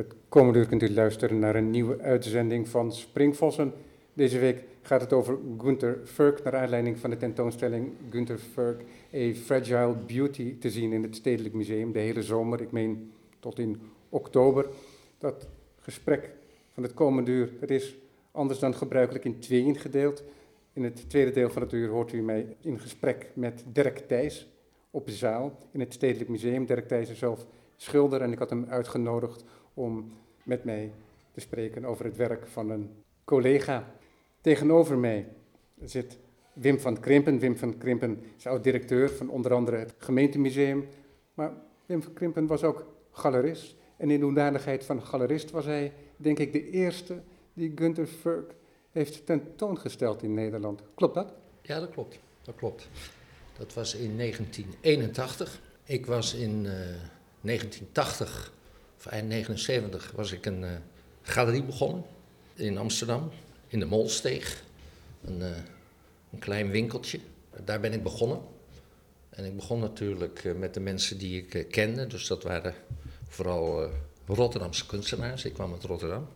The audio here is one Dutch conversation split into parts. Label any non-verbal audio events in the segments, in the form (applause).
Het komende uur kunt u luisteren naar een nieuwe uitzending van Springvossen. Deze week gaat het over Gunther Furk, naar aanleiding van de tentoonstelling Gunther Furk, A Fragile Beauty, te zien in het Stedelijk Museum de hele zomer, ik meen tot in oktober. Dat gesprek van het komende uur, is anders dan gebruikelijk in tweeën gedeeld. In het tweede deel van het uur hoort u mij in gesprek met Dirk Thijs op de zaal in het Stedelijk Museum. Dirk Thijs is zelf schilder en ik had hem uitgenodigd om met mij te spreken over het werk van een collega. Tegenover mij zit Wim van Krimpen. Wim van Krimpen is oud-directeur van onder andere het gemeentemuseum. Maar Wim van Krimpen was ook galerist. En in hoedanigheid van galerist was hij, denk ik, de eerste die Gunther Furk heeft tentoongesteld in Nederland. Klopt dat? Ja, dat klopt. Dat klopt. Dat was in 1981. Ik was in uh, 1980 of eind 79 was ik een uh, galerie begonnen in Amsterdam, in de Molsteeg. Een, uh, een, klein winkeltje. Daar ben ik begonnen. En ik begon natuurlijk uh, met de mensen die ik kende. Dus dat waren vooral Rotterdamse kunstenaars. Ik kwam uit Rotterdam.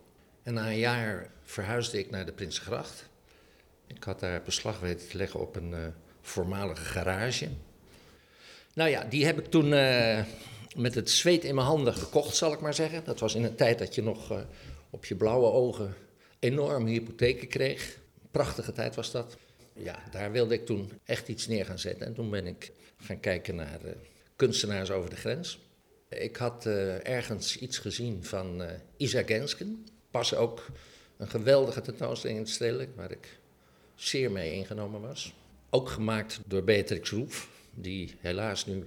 En na een jaar verhuisde ik naar de Prinsengracht. Ik had daar beslag weten te leggen op een voormalige garage. Nou ja, die heb ik toen met het zweet in mijn handen gekocht, zal ik maar zeggen. Dat was in een tijd dat je nog uh, op je blauwe ogen enorme hypotheken kreeg. Prachtige tijd was dat. Ja, daar wilde ik toen echt iets neer gaan zetten. En toen ben ik gaan kijken naar uh, kunstenaars over de grens. Ik had uh, ergens iets gezien van Isa Gensken. Pas ook een geweldige tentoonstelling in het stedelijk, waar ik zeer mee ingenomen was. Ook gemaakt door Beatrix Roef, die helaas nu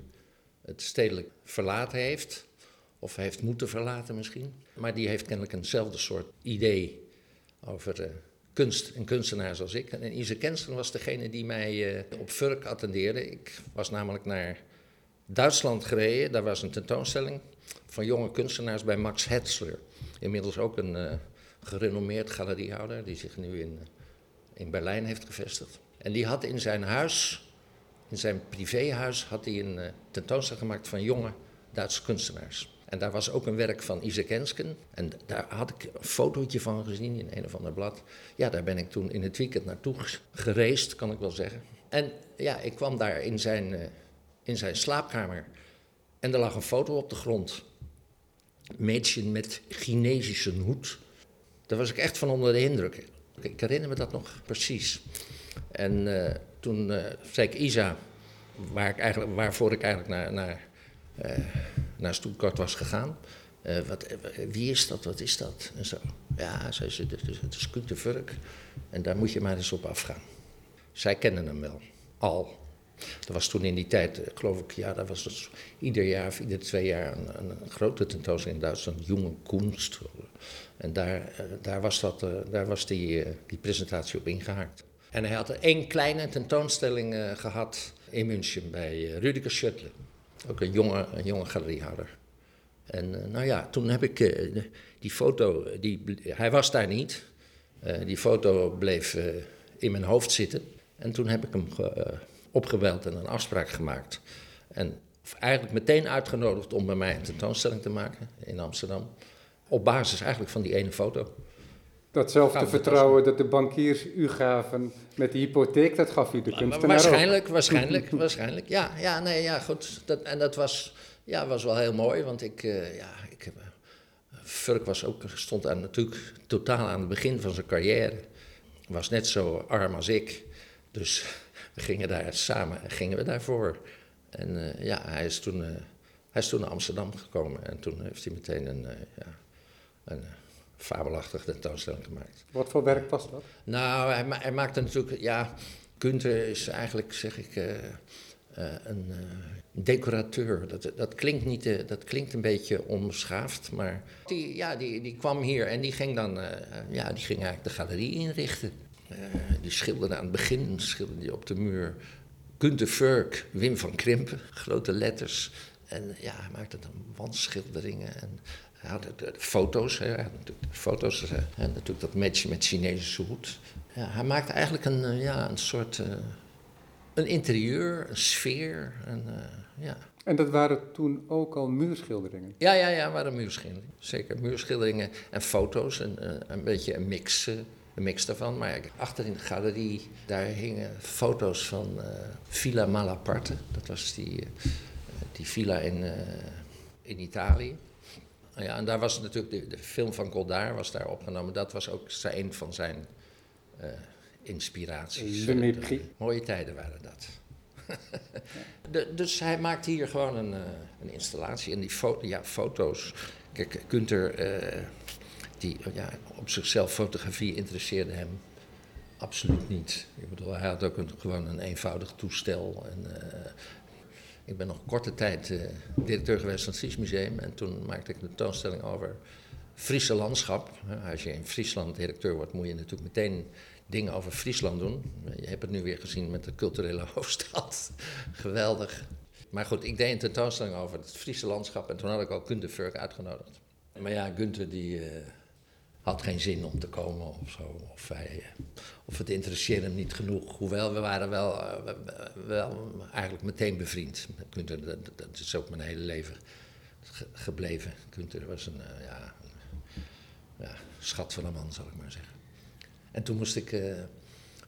het stedelijk verlaten heeft. Of heeft moeten verlaten misschien. Maar die heeft kennelijk eenzelfde soort idee over uh, kunst en kunstenaars als ik. En Ise Kensten was degene die mij uh, op Furk attendeerde. Ik was namelijk naar Duitsland gereden. Daar was een tentoonstelling van jonge kunstenaars bij Max Hetzler. Inmiddels ook een uh, gerenommeerd galeriehouder die zich nu in, in Berlijn heeft gevestigd. En die had in zijn huis in zijn privéhuis had hij een uh, tentoonstelling gemaakt van jonge Duitse kunstenaars. En daar was ook een werk van Isaac Hensken. En daar had ik een fotootje van gezien in een of ander blad. Ja, daar ben ik toen in het weekend naartoe gereisd, kan ik wel zeggen. En ja, ik kwam daar in zijn, uh, in zijn slaapkamer. En er lag een foto op de grond. Mädchen met Chinesische hoed. Daar was ik echt van onder de indruk. Ik herinner me dat nog precies. En uh, toen uh, zei ik Isa, waar ik eigenlijk, waarvoor ik eigenlijk naar, naar, uh, naar Stuttgart was gegaan. Uh, wat, wie is dat, wat is dat? En zo. Ja, zei ze, het is, het Vurk en daar moet je maar eens op afgaan. Zij kennen hem wel, al. Dat was toen in die tijd, geloof ik, ja, dat was dus ieder jaar of ieder twee jaar een, een, een grote tentoonstelling in Duitsland, Jonge Kunst. En daar, daar was, dat, daar was die, die presentatie op ingehaakt. En hij had één kleine tentoonstelling uh, gehad in München bij uh, Rüdiger Schöttler. Ook een jonge, een jonge galeriehouder. En uh, nou ja, toen heb ik die foto, die, hij was daar niet. die foto bleef in mijn hoofd zitten. En toen heb ik hem opgebeld en een afspraak gemaakt. En eigenlijk meteen uitgenodigd om bij mij een tentoonstelling te maken in Amsterdam. Op basis eigenlijk van die ene foto. Datzelfde vertrouwen dat de bankiers u gaven met de hypotheek, dat gaf u de kunstenaar Waarschijnlijk, ook. waarschijnlijk, (laughs) waarschijnlijk. Ja, ja, nee, ja, goed. Dat, en dat was, ja, was wel heel mooi, want ik, uh, ja, ik heb... Furk was ook, stond aan, natuurlijk totaal aan het begin van zijn carrière. Was net zo arm als ik. Dus (laughs) we gingen daar samen, gingen we daarvoor. En uh, ja, hij is, toen, uh, hij is toen naar Amsterdam gekomen. En toen heeft hij meteen een, ja, een fabelachtig tentoonstelling gemaakt. Wat voor werk was dat? Nou, hij, hij maakte natuurlijk, ja, Kunter is eigenlijk, zeg ik, uh, uh, een uh, decorateur. Dat, dat, klinkt niet, dat klinkt een beetje onbeschaafd, maar die, ja, die, die kwam hier en die ging dan, ja, die ging eigenlijk de galerie inrichten. die schilderde aan het begin, schilderde die op de muur Kunter Furk, Wim van Krimpen, grote letters. En ja, hij maakte dan wandschilderingen en hij had de, de foto's, hè, de foto's hè, en natuurlijk dat match met Chinese hoed. Ja, hij maakte eigenlijk een, ja, een soort uh, een interieur, een sfeer. En, ja. en dat waren toen ook al muurschilderingen? Ja, ja, ja, waren muurschilderingen. Zeker, muurschilderingen en foto's. En, een beetje een mix, een mix daarvan. Maar achter in de galerie, daar hingen foto's van Villa Malaparte. Dat was die, die villa in, in Italië. Ja, en daar was natuurlijk de, de, film van Godard was daar opgenomen. Dat was ook een van zijn uh, inspiraties. De mooie tijden waren dat. (laughs) de, dus hij maakt hier gewoon een, uh, een installatie. En die fo ja, foto's. Kijk, Gunther, uh, die, ja, op zichzelf fotografie interesseerde hem absoluut niet. Ik bedoel, hij had ook een, gewoon een eenvoudig toestel. En, ik ben nog korte tijd uh, directeur geweest van het Fries Museum. En toen maakte ik een tentoonstelling over Friese landschap. Als je in Friesland directeur wordt, moet je natuurlijk meteen dingen over Friesland doen. Je hebt het nu weer gezien met de culturele (laughs) hoofdstad. Geweldig. Maar goed, ik deed een tentoonstelling over het Friese landschap. En toen had ik ook Gunther Furk uitgenodigd. Maar ja, Gunther die... Uh, had geen zin om te komen of zo. Of, hij, of het interesseerde hem niet genoeg. Hoewel, we waren wel, wel eigenlijk meteen bevriend. Dat, dat, is ook mijn hele leven gebleven. Gunther was een, uh, ja, ja, schat van een man, zal ik maar zeggen. En toen moest ik,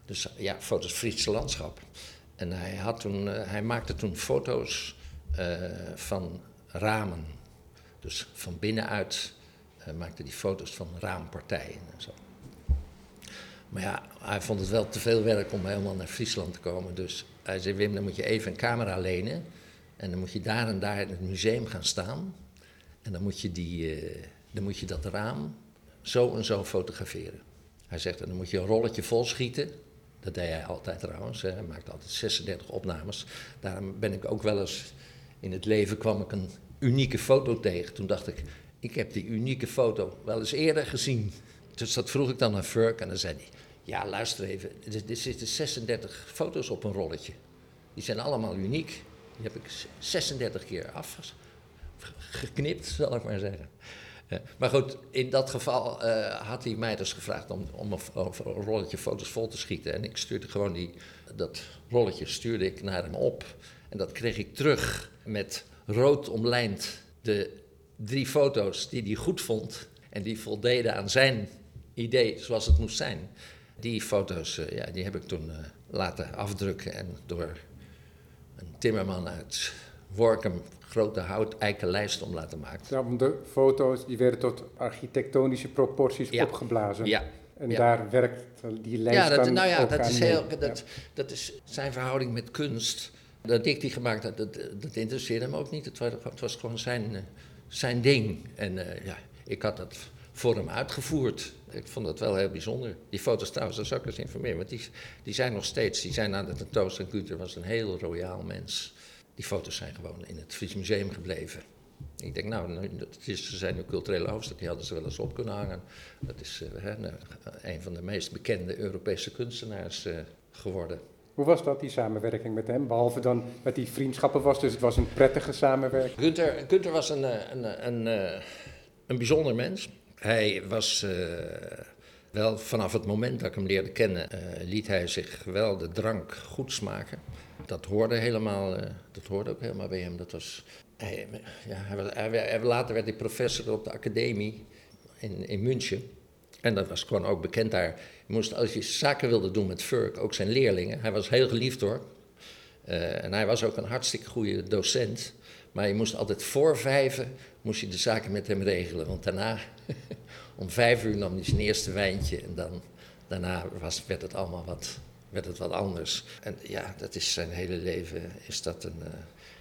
dus ja, foto's Friese landschap. En hij, had toen, hij maakte toen foto's van ramen. Dus van binnenuit hij maakte die foto's van raampartijen en zo. Maar ja, hij vond het wel te veel werk om helemaal naar Friesland te komen. Dus hij zei: Wim, dan moet je even een camera lenen. En dan moet je daar en daar in het museum gaan staan. En dan moet je, die, uh, dan moet je dat raam zo en zo fotograferen. Hij zegt: en dan moet je een rolletje vol schieten. Dat deed hij altijd trouwens. Hij maakte altijd 36 opnames. Daarom ben ik ook wel eens in het leven kwam ik een unieke foto tegen. Toen dacht ik, ik heb die unieke foto wel eens eerder gezien. Dus dat vroeg ik dan aan Furk en dan zei hij, ja luister even, er, zitten 36 foto's op een rolletje. Die zijn allemaal uniek. Die heb ik 36 keer afgeknipt, zal ik maar zeggen. maar goed, in dat geval uh, had hij mij dus gevraagd om, om een, een, rolletje foto's vol te schieten. En ik stuurde gewoon die, dat rolletje stuurde ik naar hem op. En dat kreeg ik terug met rood omlijnd de drie foto's die hij goed vond en die voldeden aan zijn idee zoals het moest zijn. Die foto's uh, ja, die heb ik toen uh, laten afdrukken en door een timmerman uit Workum grote hout eikenlijst om laten maken. Ja, de foto's die werden tot architectonische proporties ja. opgeblazen. Ja. En daar werkt die lijst ja, dat, dan nou ja, dat is, heel, dat, dat is zijn verhouding met kunst. Dat ik die gemaakt had, dat, dat interesseerde hem ook niet. Het was, het was gewoon zijn, uh, zijn ding. En uh, ja, ik had dat voor hem uitgevoerd. Ik vond dat wel heel bijzonder. Die foto's trouwens, daar zou ik eens informeren. Want die, die zijn nog steeds, die zijn aan de tentoonstelling. Gunther was een heel royaal mens. Die foto's zijn gewoon in het Fries Museum gebleven. Ik denk, nou, ze zijn nu culturele hoofdstad, die hadden ze wel eens op kunnen hangen. Dat is uh, hè, een van de meest bekende Europese kunstenaars uh, geworden. Hoe was dat, die samenwerking met hem? Behalve dan dat die vriendschappen was, dus het was een prettige samenwerking. Gunther, Gunther was een, een, een, een, een bijzonder mens. Hij was wel vanaf het moment dat ik hem leerde kennen, liet hij zich wel de drank goed smaken. Dat hoorde helemaal, dat hoorde ook helemaal bij hem. Dat was, ja, hij hij, later werd hij professor op de academie in, in München. En dat was gewoon ook bekend daar. Je moest, als je zaken wilde doen met Furk, ook zijn leerlingen. Hij was heel geliefd hoor. Uh, en hij was ook een hartstikke goede docent. Maar je moest altijd voor vijven moest je de zaken met hem regelen. Want daarna, (laughs) om vijf uur nam hij zijn eerste wijntje. En dan, daarna was, werd, het allemaal wat, werd het wat anders. En ja, dat is zijn hele leven is dat een, uh,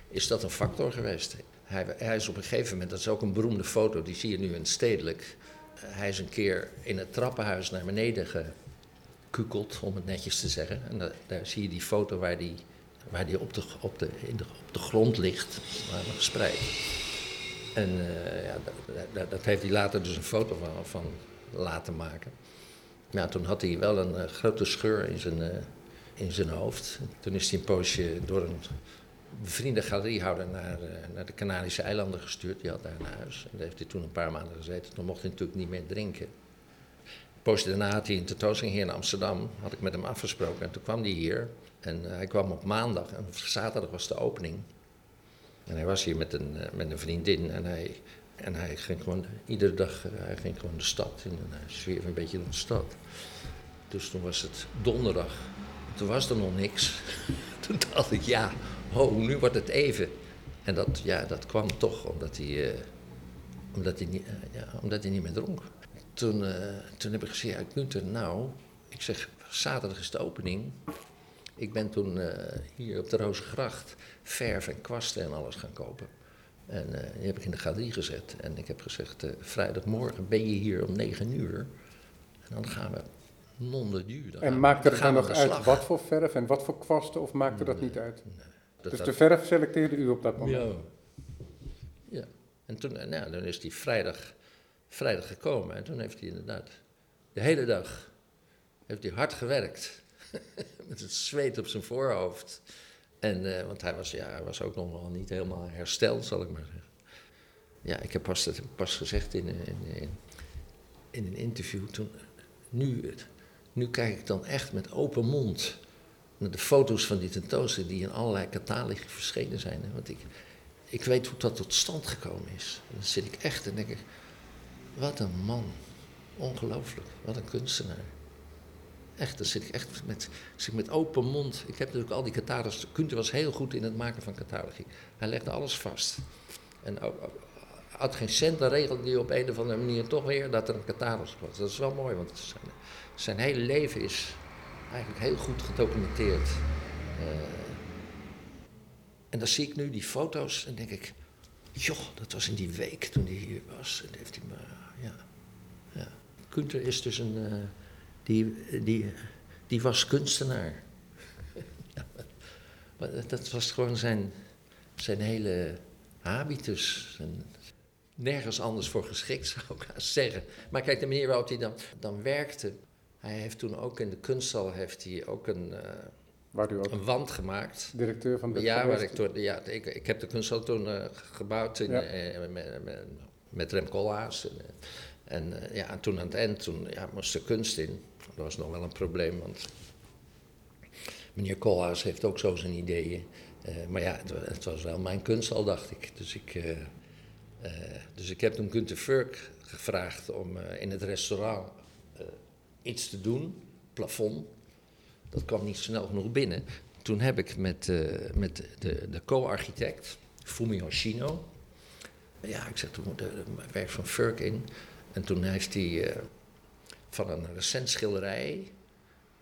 is dat een factor geweest. Hij, hij is op een gegeven moment, dat is ook een beroemde foto, die zie je nu in stedelijk hij is een keer in het trappenhuis naar beneden gekukeld, om het netjes te zeggen. En daar, zie je die foto waar die, waar die op, de, op, de, de, op de grond ligt, gespreid. En uh, ja, dat, dat, heeft hij later dus een foto van, van laten maken. Ja, toen had hij wel een uh, grote scheur in zijn, uh, in zijn hoofd. Toen is hij een poosje door een bevriende galeriehouder naar, uh, naar de Canarische eilanden gestuurd. Die had daar een huis. En daar heeft hij toen een paar maanden gezeten. Toen mocht hij natuurlijk niet meer drinken. Poosje daarna had hij een tentoonstelling hier in Amsterdam. Had ik met hem afgesproken. En toen kwam hij hier. En hij kwam op maandag en zaterdag was de opening. En hij was hier met een, met een vriendin en hij, en hij ging gewoon iedere dag hij ging gewoon de stad in en hij zwierf een beetje door de stad. Dus toen was het donderdag. Toen was er nog niks. (laughs) toen dacht ik, ja, oh, nu wordt het even. En dat, ja, dat kwam toch omdat hij, uh, omdat hij, niet, uh, ja, omdat hij niet meer dronk. Toen, uh, toen heb ik gezegd, ja, Gunther, nou, ik zeg, zaterdag is de opening. Ik ben toen hier op de Rozengracht verf en kwasten en alles gaan kopen. En die heb ik in de galerie gezet. En ik heb gezegd, vrijdagmorgen ben je hier om negen uur. En dan gaan we non de duur. En maakte het dan nog uit wat voor verf en wat voor kwasten, of maakte dat niet uit? Nee, dat dus had- de verf selecteerde u op dat moment? Ja. ja. En toen, nou, dan is hij vrijdag, vrijdag gekomen en toen heeft hij inderdaad de hele dag heeft hij hard gewerkt. (laughs) Met het zweet op zijn voorhoofd. En, eh, want hij was, ja, hij was ook nog wel niet helemaal hersteld, zal ik maar zeggen. Ja, ik heb pas, het pas gezegd in, in, in, in een interview. Toen, nu, nu kijk ik dan echt met open mond de foto's van die tentoonstelling die in allerlei catalogi verschenen zijn. Want ik, ik weet hoe dat tot stand gekomen is. Dan zit ik echt en denk ik, wat een man. Ongelooflijk, wat een kunstenaar. Echt, dan zit ik echt met, zit met open mond. Ik heb natuurlijk al die catalogs. Kunter was heel goed in het maken van catalogi. Hij legde alles vast. En had geen cent, dan regelde hij op een of andere manier toch weer dat er een catalogus was. Dat is wel mooi, want zijn, zijn hele leven is eigenlijk heel goed gedocumenteerd. Eh, en dan zie ik nu die foto's en denk ik, joh, dat was in die week toen hij hier was. En heeft hij me, ja, ja. Kunter is dus een, eh, die, die, die was kunstenaar. (laughs) Maar dat- was gewoon zijn, zijn hele habitus. Nergens anders voor geschikt, zou ik (laughs) zeggen. Maar kijk, de manier waarop hij dan, dan werkte. Hij heeft toen ook in de kunsthal heeft hij ook een, eh, Waar u ook een wand gemaakt. directeur van de Ja, waar ik, toen, ja ik, ik heb de kunsthal toen eh, gebouwd in, Ja. eh, met, met, met Rem Koolhaas. En, en ja, en toen aan het eind toen, ja, moest de kunst in. Dat was nog wel een probleem, want meneer Koolhaas heeft ook zo zijn ideeën. Maar ja, het, wa- het was wel mijn kunsthal, dacht ik. Dus ik, dus ik heb toen Gunther Furk gevraagd om in het restaurant iets te doen, plafond. Dat kwam niet snel genoeg binnen. Toen heb ik met, eh, met de, de co-architect, Fumio Shino. Ja, ik zeg, toen er werk van Furk in. En toen heeft hij eh, van een recent schilderij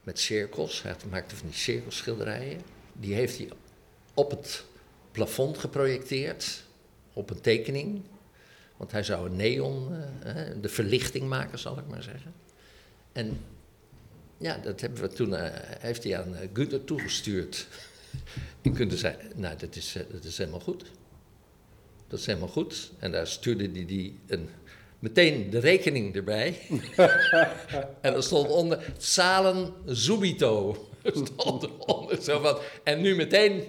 met cirkels, hij maakte van die cirkelschilderijen, die heeft hij op het plafond geprojecteerd, op een tekening. Want hij zou een neon, eh, de verlichting maken, zal ik maar zeggen. En ja, dat hebben we toen, eh, heeft hij aan eh, Gunther toegestuurd. En Gunther zei, nou, dat is, eh, dat is helemaal goed. Dat is helemaal goed. En daar stuurde hij die een, meteen de rekening erbij. (laughs) en er stond onder, zalen subito. (laughs) stond eronder, zo en nu meteen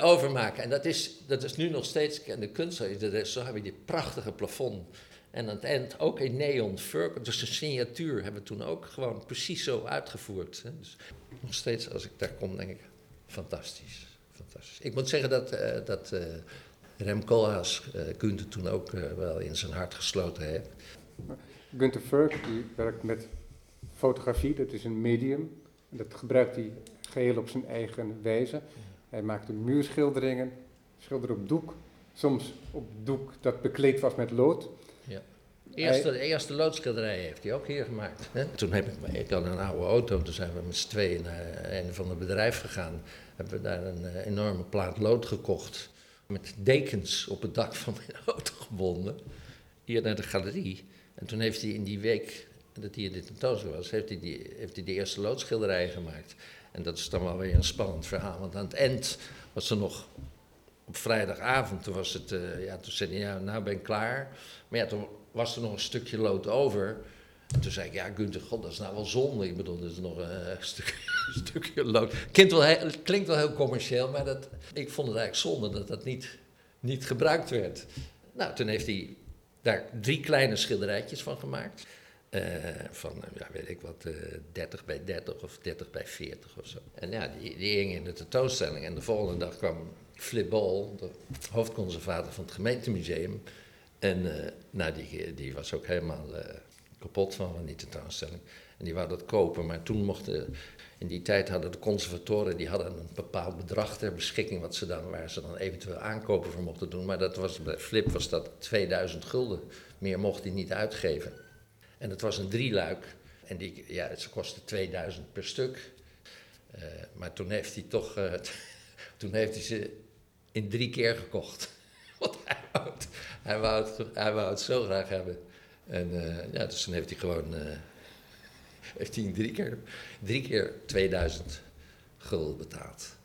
overmaken. En dat is, dat is nu nog steeds, en de kunst, dat is- zo hebben we die prachtige plafond. En aan het eind ook in neon fur, dus de signatuur hebben we toen ook gewoon precies zo uitgevoerd. Hè. Dus nog steeds, als ik daar kom, denk ik, fantastisch. fantastisch. Ik moet zeggen dat, eh, dat eh, Rem Koolhaas Gunther toen ook wel in zijn hart gesloten heeft. Gunther Furk die werkt met fotografie, dat is een medium. Dat gebruikt hij geheel op zijn eigen wijze. Hij maakte muurschilderingen, schilderde op doek. Soms op doek dat bekleed was met lood. Eerste, de eerste loodschilderij heeft hij ook hier gemaakt. Toen heb ik, ik had een oude auto, toen zijn we met z'n tweeën naar een van de bedrijf gegaan. Hebben we daar een eh, enorme plaat lood gekocht. Met dekens op het dak van mijn auto gebonden. Hier naar de galerie. En toen heeft hij in die week dat hij in de tentoonstelling was, heeft hij, die, heeft hij de eerste loodschilderijen gemaakt. En dat is dan wel weer een spannend verhaal. Want aan het eind was er nog op vrijdagavond, toen was het, eh, ja, toen zei hij, ja, nou ben ik klaar. Maar ja, toen was er nog een stukje lood over. En toen zei ik, ja, Gunther, god, dat is nou wel zonde. Ik bedoel, er is nog een eh, (laughs) stuk, stukje lood. Klinkt wel, heel, het klinkt wel heel commercieel, maar dat, ik vond het eigenlijk zonde dat dat niet, niet gebruikt werd. Nou, toen heeft hij daar drie kleine schilderijtjes van gemaakt. van, ja, weet ik wat, 30 bij 30 of 30 bij 40 of zo. En ja, die, die hing in de tentoonstelling. En de volgende dag kwam Flip Ball, de hoofdconservator van het gemeentemuseum. En nou, die, die was ook helemaal kapot van, van die tentoonstelling. En die wou dat kopen, maar toen mochten in die tijd hadden de conservatoren die hadden een bepaald bedrag ter beschikking wat ze dan, waar ze dan eventueel aankopen voor mochten doen. Maar dat was, bij Flip was dat 2000 gulden. Meer mocht hij niet uitgeven. En het was een drieluik. En die, ja, ze kostte 2000 per stuk. Uh, maar toen heeft hij toch, (laughs) toen heeft hij ze in drie keer gekocht. (laughs) Want hij wou het, hij wou het, hij wou het zo graag hebben. En uh, ja, dus toen heeft hij gewoon (laughs) heeft hij drie keer, drie keer 2000 gulden betaald.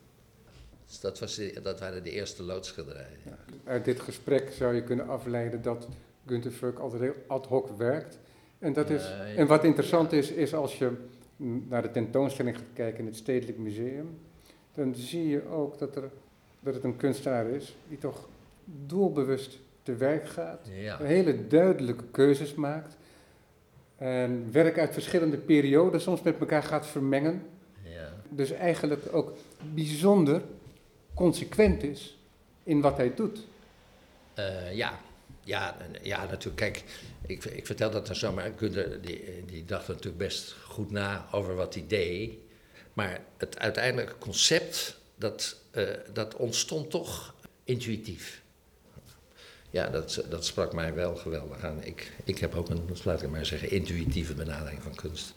Dus dat, was dat waren de eerste loodschilderijen. Ja. Uit dit gesprek zou je kunnen afleiden dat Gunther Furk altijd heel ad hoc werkt. En, dat is, en wat interessant is, is als je naar de tentoonstelling gaat kijken in het Stedelijk Museum, dan zie je ook dat, er, dat het een kunstenaar is die toch doelbewust te werk gaat, hele duidelijke keuzes maakt en werk uit verschillende perioden soms met elkaar gaat vermengen. Ja. Dus eigenlijk ook bijzonder consequent is in wat hij doet. Uh, ja. Ja, ja, natuurlijk. Kijk, ik, ik vertel dat dan zo, maar die, die dacht natuurlijk best goed na over wat hij deed. Maar het uiteindelijke concept, dat, uh, dat ontstond toch intuïtief ja, dat, dat sprak mij wel geweldig aan. Ik, ik heb ook een, laat ik maar zeggen, intuïtieve benadering van kunst.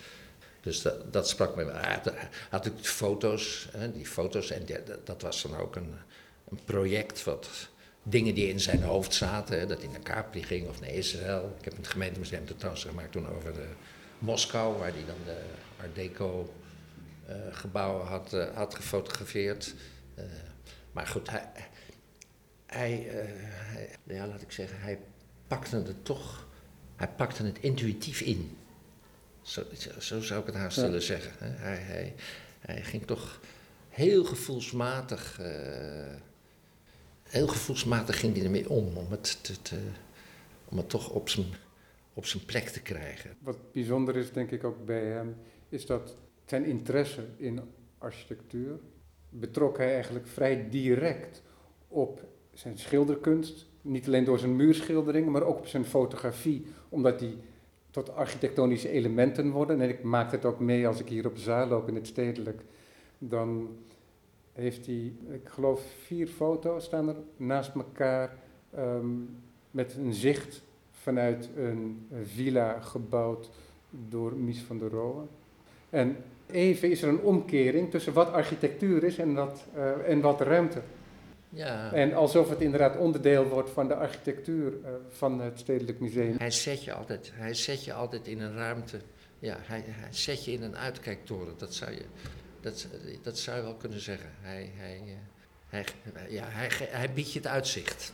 Dus dat, dat sprak me wel. Hij had, had ik foto's, hè, die foto's, en dat was dan ook een, een project wat dingen die in zijn hoofd zaten, dat hij naar Capri ging of naar Israël. Ik heb het gemeentemuseum tentoonstelling gemaakt toen over de Moskou, waar hij dan de Art Deco uh, gebouwen had, uh, had gefotografeerd. Uh, maar goed, hij, hij, uh, hij, ja, laat ik zeggen, hij pakte het toch, hij pakte het intuïtief in. Zo, zo zou ik het haast willen zeggen. Hij, hij, hij ging toch heel gevoelsmatig, uh, heel gevoelsmatig ging hij ermee om, om het, te, te, om het toch op zijn, op zijn plek te krijgen. Wat bijzonder is, denk ik ook bij hem, is dat zijn interesse in architectuur betrok hij eigenlijk vrij direct op zijn schilderkunst. Niet alleen door zijn muurschilderingen, maar ook op zijn fotografie, omdat die tot architectonische elementen worden. En ik maak het ook mee als ik hier op zaal loop in het stedelijk. Dan heeft hij, ik geloof, vier foto's staan er naast elkaar ehm, met een zicht vanuit een villa gebouwd door Mies van der Rohe. En even is er een omkering tussen wat architectuur is en wat, uh, en wat ruimte. Ja. En alsof het inderdaad onderdeel wordt van de architectuur uh, van het Stedelijk Museum. Hij zet je altijd, hij zet je altijd in een ruimte. Ja, hij, hij zet je in een uitkijktoren. Dat zou je, dat, dat zou je wel kunnen zeggen. Hij, hij, uh, hij, ja, hij, hij biedt je het uitzicht.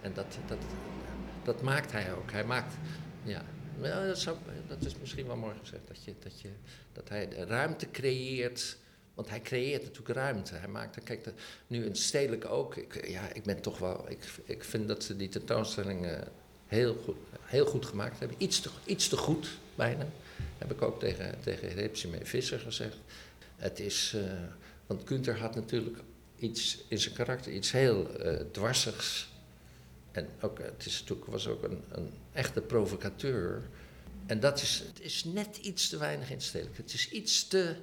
En dat, dat, dat maakt hij ook. Hij maakt, ja, dat, zou, dat is misschien wel mooi gezegd. Dat, je, dat, je, dat hij ruimte creëert want hij creëert natuurlijk ruimte. Hij maakt, kijk, nu een stedelijk ook. Ik, ja, ik ben toch wel. Ik, ik vind dat ze die tentoonstelling uh, heel, goed, heel goed gemaakt hebben. Iets te, iets te goed, bijna. Heb ik ook tegen, tegen Repsime Visser gezegd. Het is. Uh, want Kunter had natuurlijk iets in zijn karakter, iets heel uh, dwarsigs. En ook, het is, natuurlijk, was ook een, een echte provocateur. En dat is, het is net iets te weinig in stedelijk. Het is iets te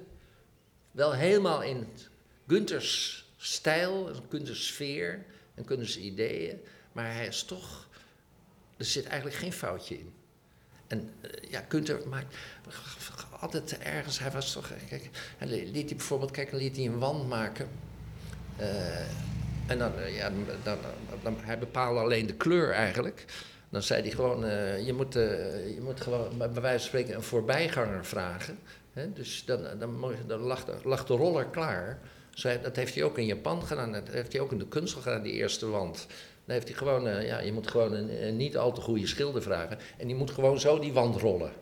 wel helemaal in Gunters stijl, Gunters sfeer en Gunters ideeën. Maar hij is toch. Er zit eigenlijk geen foutje in. En uh, ja, Gunther maakt altijd ergens. Hij was toch. Kijk, hij liet hij bijvoorbeeld. Kijk, liet hij een wand maken. Uh, en dan, uh, ja, dan, dan, dan, hij bepaalde alleen de kleur eigenlijk. Dan zei hij gewoon: je, moet, je moet gewoon bij wijze van spreken een voorbijganger vragen dus dan, dan, lag, de, roller klaar. dat heeft hij ook in Japan gedaan, dat heeft hij ook in de kunst gedaan, die eerste wand. Dan heeft hij gewoon, uh, ja, je moet gewoon een, niet al te goede schilder vragen. En die moet gewoon zo die wand rollen.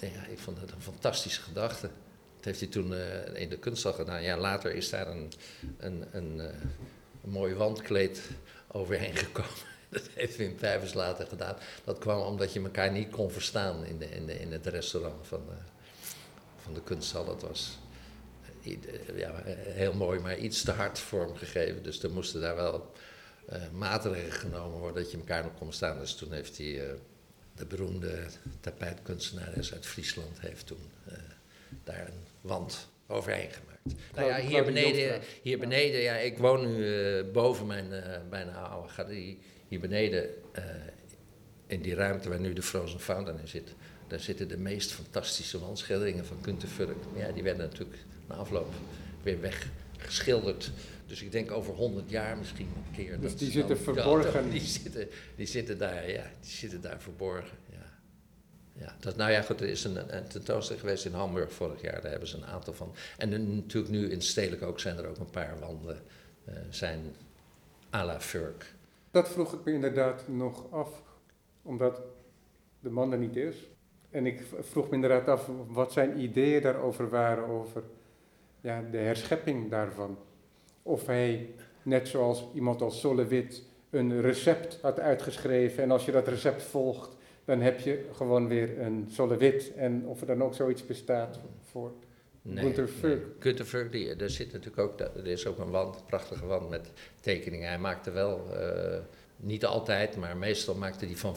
Ja. ik vond dat een fantastische gedachte. Dat heeft hij toen uh, in de kunsthal gedaan. Ja, later is daar een, een, een, uh, een mooi wandkleed overheen gekomen. (laughs) Dat heeft Wim Pijvers later gedaan. Dat kwam omdat je elkaar niet kon verstaan in, de, in, de, in het restaurant van de, van de kunsthal. Dat was eh, ja, heel mooi, maar iets te hard vormgegeven. Dus er moesten daar wel uh, maatregelen genomen worden dat je elkaar nog kon verstaan. Dus toen heeft hij, uh, de beroemde tapijtkunstenares uit Friesland, heeft toen uh, daar een wand overheen gemaakt. Nou ja, hier beneden, hier beneden ja, ik woon nu boven mijn bijna oude galerie. Hier beneden, uh, in die ruimte waar nu de Frozen Fountain in zit, daar zitten de meest fantastische wandschilderingen van Gunther Furk. Ja, die werden natuurlijk na afloop weer weggeschilderd. Dus ik denk over honderd jaar misschien een keer. Dus die zitten verborgen? Dat, (laughs) die, zitten, die, zitten daar, ja, die zitten daar verborgen. Ja, dat, nou ja, goed, er is een, een tentoonstelling geweest in Hamburg vorig jaar. Daar hebben ze een aantal van. En natuurlijk nu in Stedelijk ook zijn er ook een paar wanden. Uh, zijn à la Furk. Dat vroeg ik me inderdaad nog af, omdat de man er niet is. En ik vroeg me inderdaad af wat zijn ideeën daarover waren, over ja, de herschepping daarvan. Of hij, net zoals iemand als Solowit, een recept had uitgeschreven. En als je dat recept volgt, dan heb je gewoon weer een solewit. En of er dan ook zoiets bestaat voor nee, die, er zit natuurlijk ook, er is ook een wand, een prachtige wand met tekeningen. Hij maakte wel, uh, niet altijd, maar meestal maakte hij van,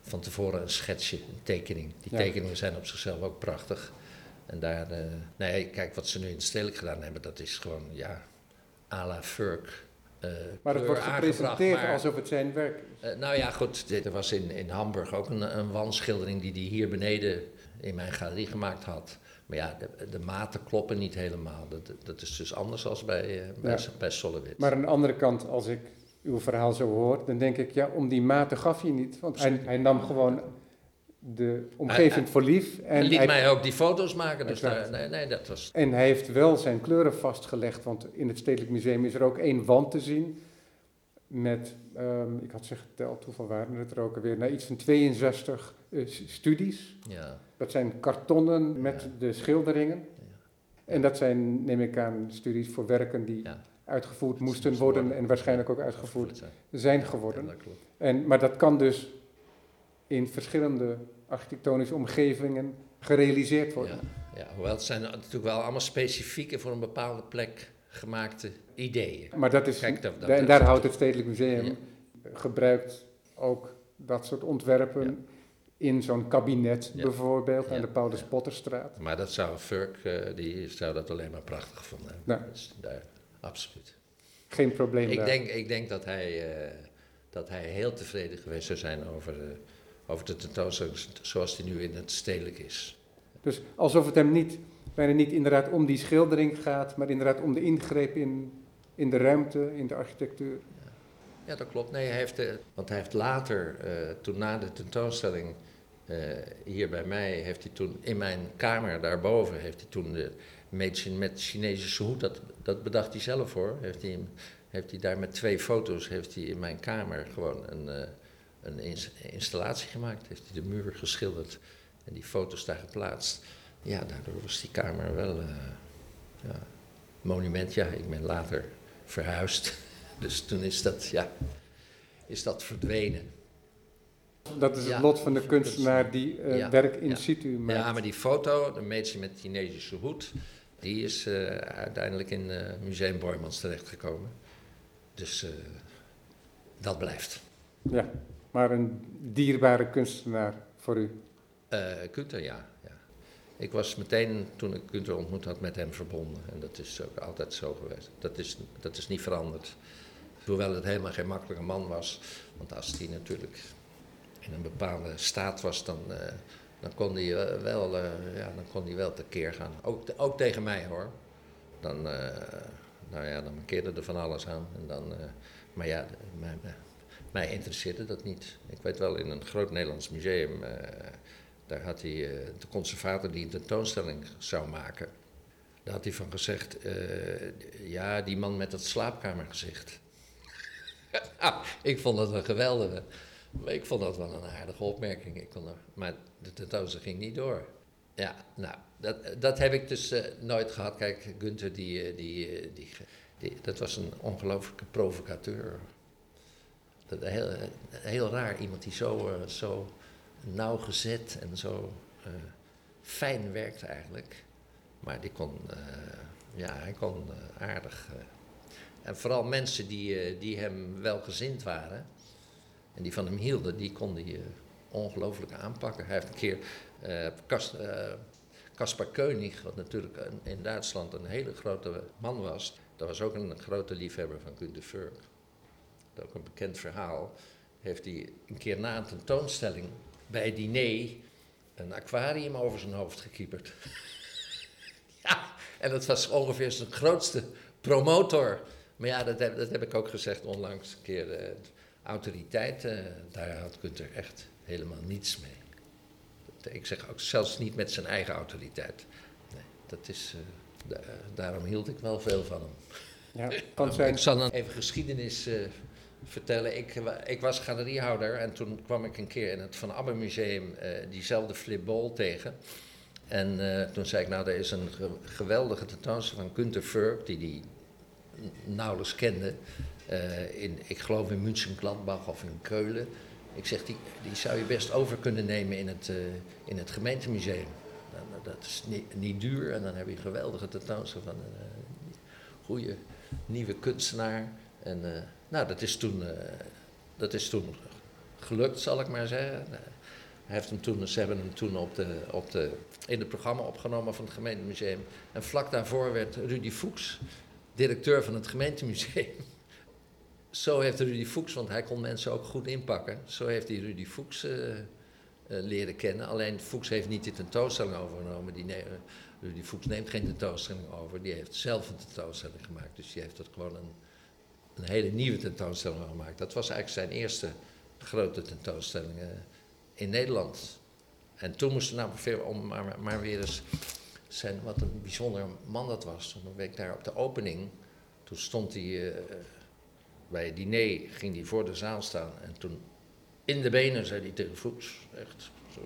van tevoren een schetsje, een tekening. Die ja. tekeningen zijn op zichzelf ook prachtig. En daar, uh, nee, kijk wat ze nu in Stedelijk gedaan hebben, dat is gewoon, ja, à la Furk. Uh, maar het wordt gepresenteerd maar, alsof het zijn werk is. Uh, nou ja, goed. Er was in, in Hamburg ook een, een wandschildering die hij hier beneden in mijn galerie gemaakt had. Maar ja, de, de maten kloppen niet helemaal. Dat, dat is dus anders als bij, uh, bij, ja. bij Solowit. Maar aan de andere kant, als ik uw verhaal zo hoor, dan denk ik, ja, om die maten gaf je niet. Want hij, hij nam gewoon de omgeving hij, voor lief. En liet hij, mij ook die foto's maken. Dus daar, nee, nee, dat was... En hij heeft wel zijn kleuren vastgelegd, want in het Stedelijk Museum is er ook één wand te zien. Met, um, ik had ze geteld, hoeveel waren het er ook alweer? Nou, iets van 62 uh, studies. Ja. Dat zijn kartonnen met de schilderingen. En dat zijn, neem ik aan, studies voor werken die uitgevoerd moesten worden en waarschijnlijk ook uitgevoerd zijn geworden. En, maar dat kan dus in verschillende architectonische omgevingen gerealiseerd worden. Ja, ja, hoewel het zijn natuurlijk wel allemaal specifieke voor een bepaalde plek gemaakte ideeën. Maar dat is, Kijk, dat, dat, en daar houdt het Stedelijk Museum, ja. gebruikt ook dat soort ontwerpen. In zo'n kabinet ja. bijvoorbeeld aan de Paulus Potterstraat. Maar dat zou Furk, uh, die zou dat alleen maar prachtig. Nou. Dus daar, absoluut. Geen probleem ik daar. Denk, ik denk dat hij, uh, dat hij heel tevreden geweest zou zijn over... Uh, over de tentoonstelling zoals die nu in het stedelijk is. Dus alsof het hem niet, bijna niet inderdaad om die schildering gaat, maar inderdaad om de ingreep in, in de ruimte, in de architectuur. Ja, ja dat klopt. Nee, hij heeft, want hij heeft later, toen na de tentoonstelling hier bij mij, heeft hij toen in mijn kamer daarboven, heeft hij toen de Made met Chinese hoed, dat, dat bedacht hij zelf hoor, heeft hij, heeft hij daar met twee foto's, heeft hij in mijn kamer gewoon een... Uh, een installatie gemaakt, heeft hij de muur geschilderd en die foto's daar geplaatst. Ja, daardoor was die kamer wel uh, ja, monument. Ja, ik ben later verhuisd, (laughs) dus toen is dat, ja, is dat verdwenen. Dat is het lot van de kunstenaar die uh, ja, werk in ja. situ maakt. Ja, maar die foto, de meisje met Chinesische hoed, die is uh, uiteindelijk in uh, Museum Boymans terechtgekomen. Dus dat blijft. Ja maar een dierbare kunstenaar voor u? Uh, Gunther, ja, ja. Ik was meteen, toen ik Gunther ontmoet had, met hem verbonden. En dat is ook altijd zo geweest. Dat is, dat is niet veranderd. Hoewel het helemaal geen makkelijke man was. Want als hij natuurlijk in een bepaalde staat was, dan, uh, dan, kon, hij, uh, wel, uh, ja, dan kon hij wel tekeer gaan. Ook, ook tegen mij hoor. Dan, nou ja, dan markeerde er van alles aan. En dan, maar ja, mijn, mij interesseerde dat niet. Ik weet wel, in een groot Nederlands museum, daar had hij de conservator die een tentoonstelling zou maken. Daar had hij van gezegd, ja, die man met dat slaapkamergezicht. (laughs) ik vond dat een geweldige, ik vond dat wel een aardige opmerking. Ik kon er, maar de tentoonstelling ging niet door. Ja, nou, dat, dat heb ik dus nooit gehad. Kijk, Gunther, die, die, die, die dat was een ongelooflijke provocateur. dat heel, heel raar, iemand die zo, uh, zo nauwgezet en zo fijn werkt eigenlijk. Maar die kon, ja, hij kon aardig. en vooral mensen die, die hem welgezind waren en die van hem hielden, die kon hij ongelooflijk aanpakken. Hij heeft een keer Kaspar Koenig, wat natuurlijk in Duitsland een hele grote man was, dat was ook een grote liefhebber van Günter Furk. Dat ook een bekend verhaal. Heeft hij een keer na een tentoonstelling bij diner een aquarium over zijn hoofd gekieperd. (laughs) ja, en dat was ongeveer zijn grootste promotor. Maar ja, dat dat heb ik ook gezegd onlangs een keer. Autoriteit, uh, daar had Gunther echt helemaal niets mee. Ik zeg ook zelfs niet met zijn eigen autoriteit. Nee, dat is, uh, da daarom hield ik wel veel van hem. Ja, kan zijn. Ik zal dan even geschiedenis uh, vertellen. Ik, ik, was galeriehouder en toen kwam ik een keer in het Van Abbe Museum diezelfde Flip Bol tegen. En toen zei ik, nou, er is een ge geweldige tentoonstelling van Günter Furk, die die nauwelijks kende. In, ik geloof in München, Gladbach of in Keulen. Ik zeg, die, die zou je best over kunnen nemen in het, uh, in het gemeentemuseum. Nou, dat is niet, niet, duur en dan heb je een geweldige tentoonstelling van een uh, goede nieuwe kunstenaar. En nou, dat is, toen, dat is toen gelukt, zal ik maar zeggen. Hij heeft hem toen, ze hebben hem toen op de, op de, in het programma opgenomen van het gemeentemuseum. En vlak daarvoor werd Rudy Fuchs directeur van het gemeentemuseum zo heeft Rudy Fuchs, want hij kon mensen ook goed inpakken, zo heeft hij Rudy Fuchs uh, uh, leren kennen. Alleen Fuchs heeft niet die tentoonstelling overgenomen. Die ne Rudy Fuchs neemt geen tentoonstelling over, die heeft zelf een tentoonstelling gemaakt. Dus die heeft er gewoon een, een hele nieuwe tentoonstelling gemaakt. Dat was eigenlijk zijn eerste grote tentoonstelling in Nederland. En toen moesten we nou, om maar, maar weer eens zijn, wat een bijzonder man dat was. Toen ben ik daar op de opening, toen stond hij bij het diner ging hij voor de zaal staan en toen in de benen zei hij tegen Fuchs, echt zo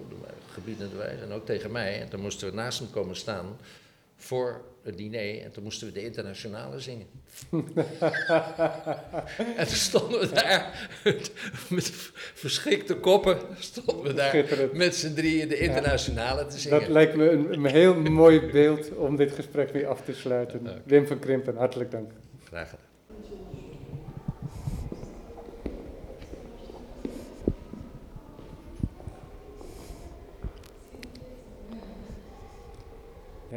gebiedende wijze, en ook tegen mij. En toen moesten we naast hem komen staan voor het diner en toen moesten we de internationale zingen. (laughs) en toen stonden we daar met verschrikte koppen, stonden we daar met z'n drieën de internationale te zingen. Dat lijkt me een, een, heel mooi beeld om dit gesprek mee af te sluiten. Wim van Krimpen, hartelijk dank. Graag gedaan.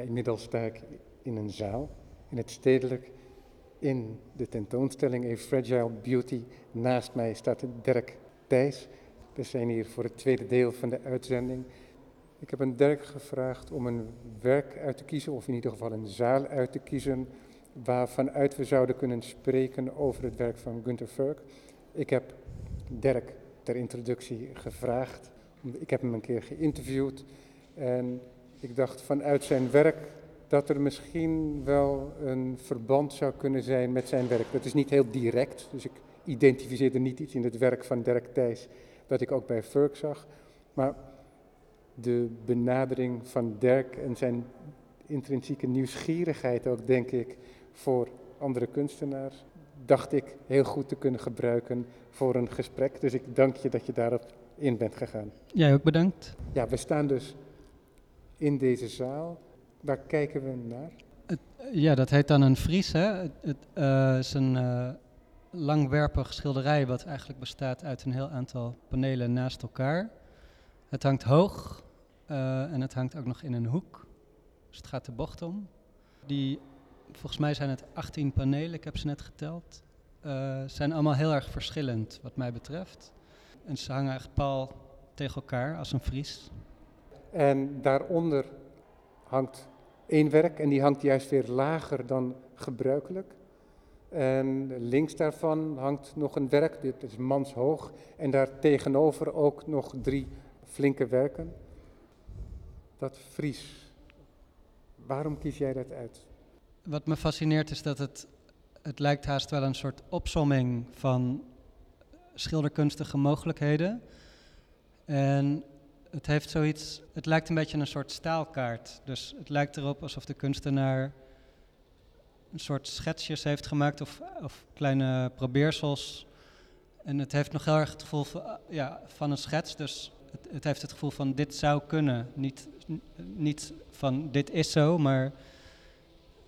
Inmiddels sta ik in een zaal, in het stedelijk, in de tentoonstelling A Fragile Beauty. Naast mij staat Dirk Thijs. We zijn hier voor het tweede deel van de uitzending. Ik heb een Dirk gevraagd om een werk uit te kiezen, of in ieder geval een zaal uit te kiezen, waarvanuit we zouden kunnen spreken over het werk van Günter Furk. Ik heb Dirk ter introductie gevraagd. Ik heb hem een keer geïnterviewd en ik dacht vanuit zijn werk dat er misschien wel een verband zou kunnen zijn met zijn werk. Dat is niet heel direct, dus ik identificeerde niet iets in het werk van Dirk Thijs wat ik ook bij Furk zag. Maar de benadering van Dirk en zijn intrinsieke nieuwsgierigheid ook, denk ik, voor andere kunstenaars, dacht ik heel goed te kunnen gebruiken voor een gesprek. Dus ik dank je dat je daarop in bent gegaan. Jij ook bedankt. Ja, we staan dus in deze zaal. Waar kijken we naar? Het, ja, dat heet dan een Fries. Hè? Het, uh, is een uh, langwerpig schilderij wat eigenlijk bestaat uit een heel aantal panelen naast elkaar. Het hangt hoog uh, en het hangt ook nog in een hoek. Dus het gaat de bocht om. Die, volgens mij zijn het 18 panelen, ik heb ze net geteld. zijn allemaal heel erg verschillend wat mij betreft. En ze hangen echt pal tegen elkaar als een Fries. En daaronder hangt één werk en die hangt juist weer lager dan gebruikelijk. En links daarvan hangt nog een werk, dit is manshoog, en daar tegenover ook nog drie flinke werken. Dat Fries, waarom kies jij dat uit? Wat me fascineert is dat het, het lijkt haast wel een soort opsomming van schilderkunstige mogelijkheden. En het heeft zoiets, het lijkt een beetje een soort staalkaart. Dus het lijkt erop alsof de kunstenaar een soort schetsjes heeft gemaakt of, of kleine probeersels. En het heeft nog heel erg het gevoel van, ja, van een schets. Dus het, het heeft het gevoel van dit zou kunnen. Niet, niet van dit is zo, maar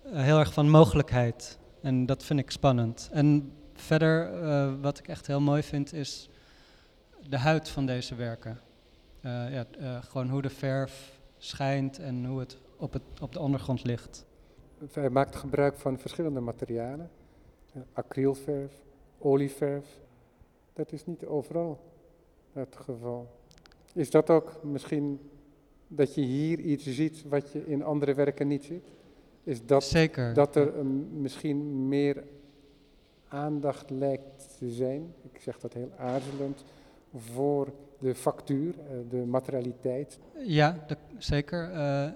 heel erg van mogelijkheid. En dat vind ik spannend. En verder, wat ik echt heel mooi vind, is de huid van deze werken. Ja, gewoon hoe de verf schijnt en hoe het op, het op de ondergrond ligt. Hij maakt gebruik van verschillende materialen. acrylverf, olieverf. Dat is niet overal het geval. Is dat ook misschien dat je hier iets ziet wat je in andere werken niet ziet? Is dat, Zeker. dat er misschien meer aandacht lijkt te zijn, ik zeg dat heel aarzelend, voor de factuur, eh, de materialiteit? Ja, zeker. Uh,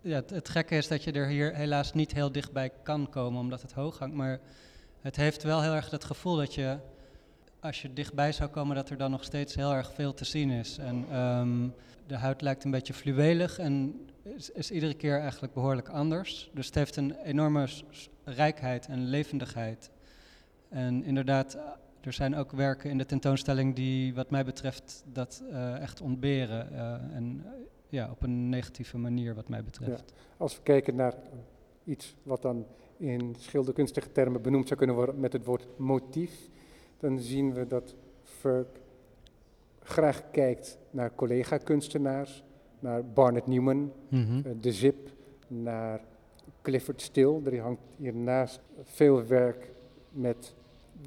ja, het, gekke is dat je er hier helaas niet heel dichtbij kan komen, omdat het hoog hangt. Maar het heeft wel heel erg het gevoel dat je, als je dichtbij zou komen, dat er dan nog steeds heel erg veel te zien is. En um, de huid lijkt een beetje fluwelig en is, iedere keer eigenlijk behoorlijk anders. Dus het heeft een enorme rijkheid en levendigheid. En inderdaad, er zijn ook werken in de tentoonstelling die, wat mij betreft, dat uh, echt ontberen. Uh, en ja, op een negatieve manier wat mij betreft. Als we kijken naar iets wat dan in schilderkunstige termen benoemd zou kunnen worden met het woord motief, dan zien we dat Ferg graag kijkt naar collega-kunstenaars, naar Barnett Newman, mm De Zip, naar Clifford Still. Er hangt hiernaast veel werk met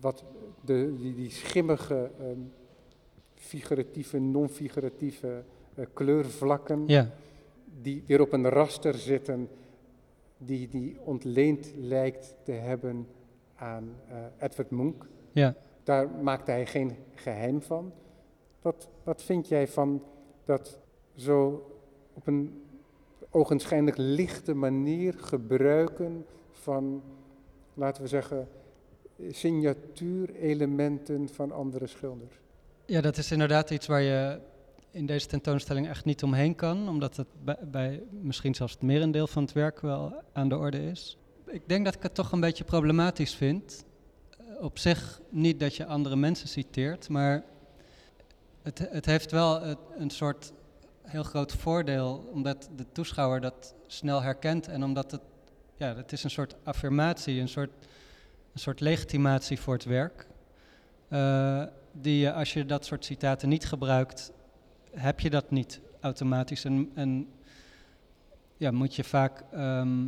wat de, die, die schimmige, um, figuratieve, non-figuratieve uh, kleurvlakken ja. die weer op een raster zitten, die, die ontleend lijkt te hebben aan uh, Edward Munch. Ja. Daar maakte hij geen geheim van. Wat, wat vind jij van dat zo op een ogenschijnlijk lichte manier gebruiken van, laten we zeggen, signatuurelementen van andere schilders? Ja, dat is inderdaad iets waar je in deze tentoonstelling echt niet omheen kan, omdat het bij, bij, misschien zelfs het merendeel van het werk wel aan de orde is. Ik denk dat ik het toch een beetje problematisch vind. Eh, op zich niet dat je andere mensen citeert, maar het, het heeft wel een soort heel groot voordeel, omdat de toeschouwer dat snel herkent en omdat het, ja, het is een soort affirmatie, een soort, een soort legitimatie voor het werk. Uh, die als je dat soort citaten niet gebruikt, heb je dat niet automatisch. En, ja, moet je vaak ehm,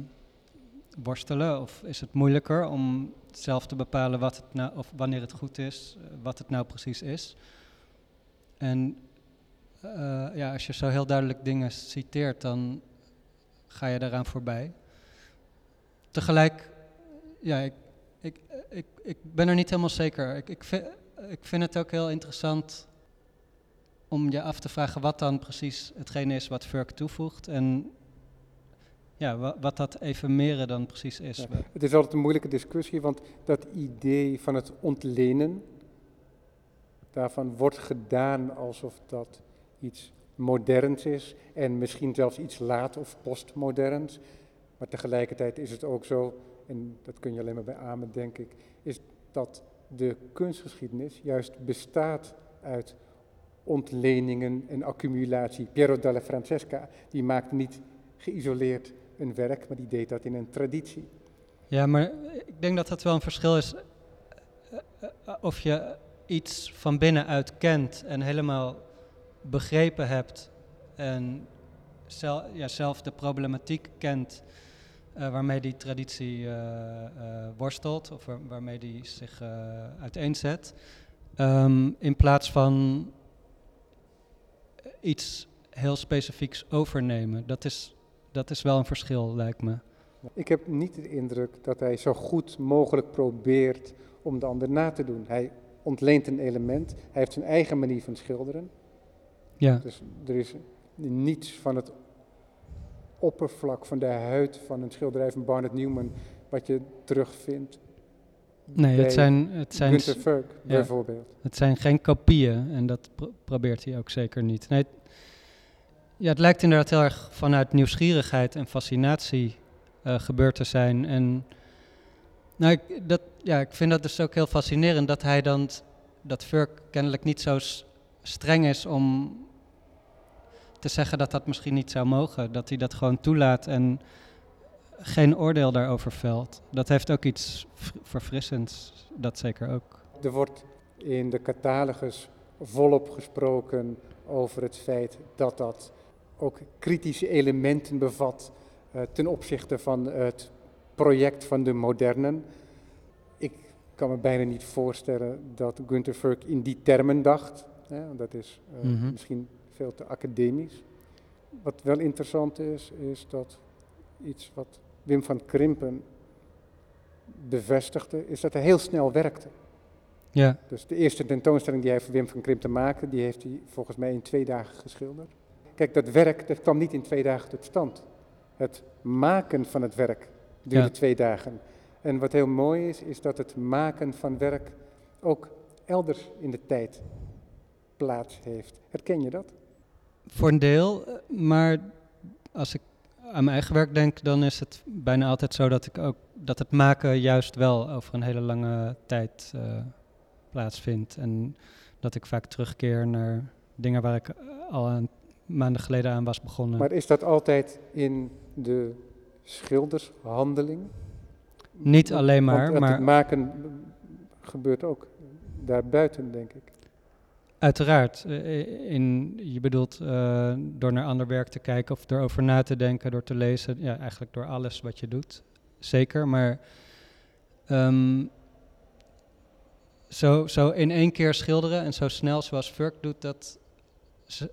worstelen of is het moeilijker om zelf te bepalen wat het nou, of wanneer het goed is, eh, wat het nou precies is. En uh, ja, als je zo heel duidelijk dingen citeert, dan ga je daaraan voorbij. Tegelijk, ja, ik, ik, ik, ik ben er niet helemaal zeker. Ik, ik, vind, ik vind het ook heel interessant om je af te vragen wat dan precies hetgene is wat Furk toevoegt en ja, wat dat evenmeren dan precies is. het is altijd een moeilijke discussie, want dat idee van het ontlenen, daarvan wordt gedaan alsof dat iets moderns is en misschien zelfs iets laat of postmoderns. Maar tegelijkertijd is het ook zo, en dat kun je alleen maar bij Amen denk ik, is dat de kunstgeschiedenis juist bestaat uit ontleningen en accumulatie. Piero della Francesca, die maakt niet geïsoleerd een werk, maar die deed dat in een traditie. Ja, maar ik denk dat dat wel een verschil is eh, eh, of je iets van binnenuit kent en helemaal begrepen hebt en zelf, ja, zelf de problematiek kent waarmee die traditie uh, uh, worstelt of waarmee die zich uiteenzet. Um, in plaats van iets heel specifieks overnemen. Dat is, dat is wel een verschil, lijkt me. Ik heb niet de indruk dat hij zo goed mogelijk probeert om de ander na te doen. Hij ontleent een element, hij heeft zijn eigen manier van schilderen. Ja. Dus er is niets van het oppervlak van de huid van een schilderij van Barnett Newman wat je terugvindt. Nee, het zijn, het zijn, bijvoorbeeld. Het zijn geen kopieën en dat probeert hij ook zeker niet. Nee, ja, het lijkt inderdaad heel erg vanuit nieuwsgierigheid en fascinatie uh, gebeurd te zijn. En nou, ik, dat, ja, ik vind dat dus ook heel fascinerend dat hij dan dat Furk kennelijk niet zo streng is om te zeggen dat dat misschien niet zou mogen. Dat hij dat gewoon toelaat en geen oordeel daarover velt. Dat heeft ook iets verfrissends, dat zeker ook. Er wordt in de catalogus volop gesproken over het feit dat dat ook kritische elementen bevat uh, ten opzichte van het project van de modernen. Ik kan me bijna niet voorstellen dat Gunther Furk in die termen dacht. Hè, dat is uh, mm -hmm. misschien veel te academisch. Wat wel interessant is, is dat iets wat Wim van Krimpen bevestigde, is dat hij heel snel werkte. Ja. Dus de eerste tentoonstelling die hij voor Wim van Krimpen maakte, die heeft hij volgens mij in twee dagen geschilderd. Kijk, dat werk dat kwam niet in twee dagen tot stand. Het maken van het werk duurde Ja. twee dagen. En wat heel mooi is, is dat het maken van werk ook elders in de tijd plaats heeft. Herken je dat? Voor een deel, maar als ik aan mijn eigen werk denk, dan is het bijna altijd zo dat ik ook dat het maken juist wel over een hele lange tijd eh, plaatsvindt. En dat ik vaak terugkeer naar dingen waar ik eh, al een maanden geleden aan was begonnen. Maar is dat altijd in de schildershandeling? Niet alleen maar, Want het maar maken gebeurt ook daarbuiten, denk ik. Uiteraard. eh, In, je bedoelt eh, door naar ander werk te kijken of erover na te denken, door te lezen. Ja, eigenlijk door alles wat je doet. Zeker. Maar ehm, zo, zo in één keer schilderen en zo snel zoals Furk doet, dat,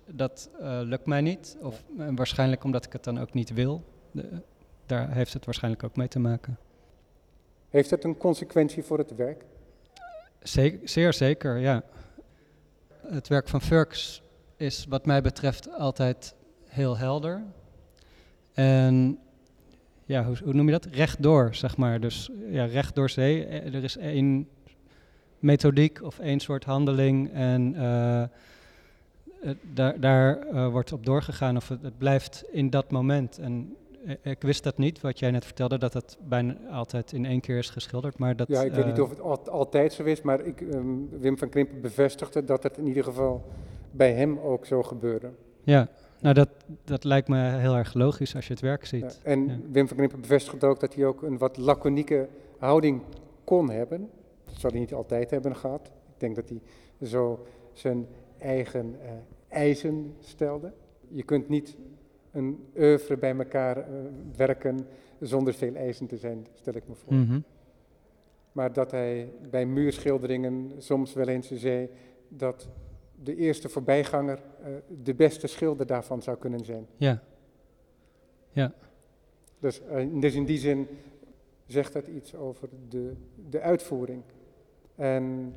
dat eh, lukt mij niet. Of en waarschijnlijk omdat ik het dan ook niet wil. De- daar heeft het waarschijnlijk ook mee te maken. Heeft dat een consequentie voor het werk? Zeker, zeer zeker, ja. Het werk van Furks is wat mij betreft altijd heel helder. En ja, hoe, noem je dat? Rechtdoor, zeg maar. Dus ja, recht door zee. Eh, Er is één methodiek of één soort handeling en eh, het- daar, daar eh, wordt op doorgegaan of het, het blijft in dat moment. En eh, ik wist dat niet, wat jij net vertelde, dat het bijna altijd in één keer is geschilderd. Maar dat, ja, ik weet niet eh, of het al- altijd zo is, maar ik, ehm, Wim van Krimpen bevestigde dat het in ieder geval bij hem ook zo gebeurde. Ja, nou dat, dat lijkt me heel erg logisch als je het werk Ja, ziet. en Ja. Wim van Krimpen bevestigde ook dat hij ook een wat laconieke houding kon hebben. Dat zou hij niet altijd hebben gehad. Ik denk dat hij zo zijn eigen eh, eisen stelde. Je kunt niet een oeuvre bij elkaar eh, werken zonder veel eisen te zijn, stel ik me voor. Mhm. Maar dat hij bij muurschilderingen soms wel eens zei dat de eerste voorbijganger eh, de beste schilder daarvan zou kunnen zijn. Ja, Dus, eh, dus in die zin zegt dat iets over de, de uitvoering. En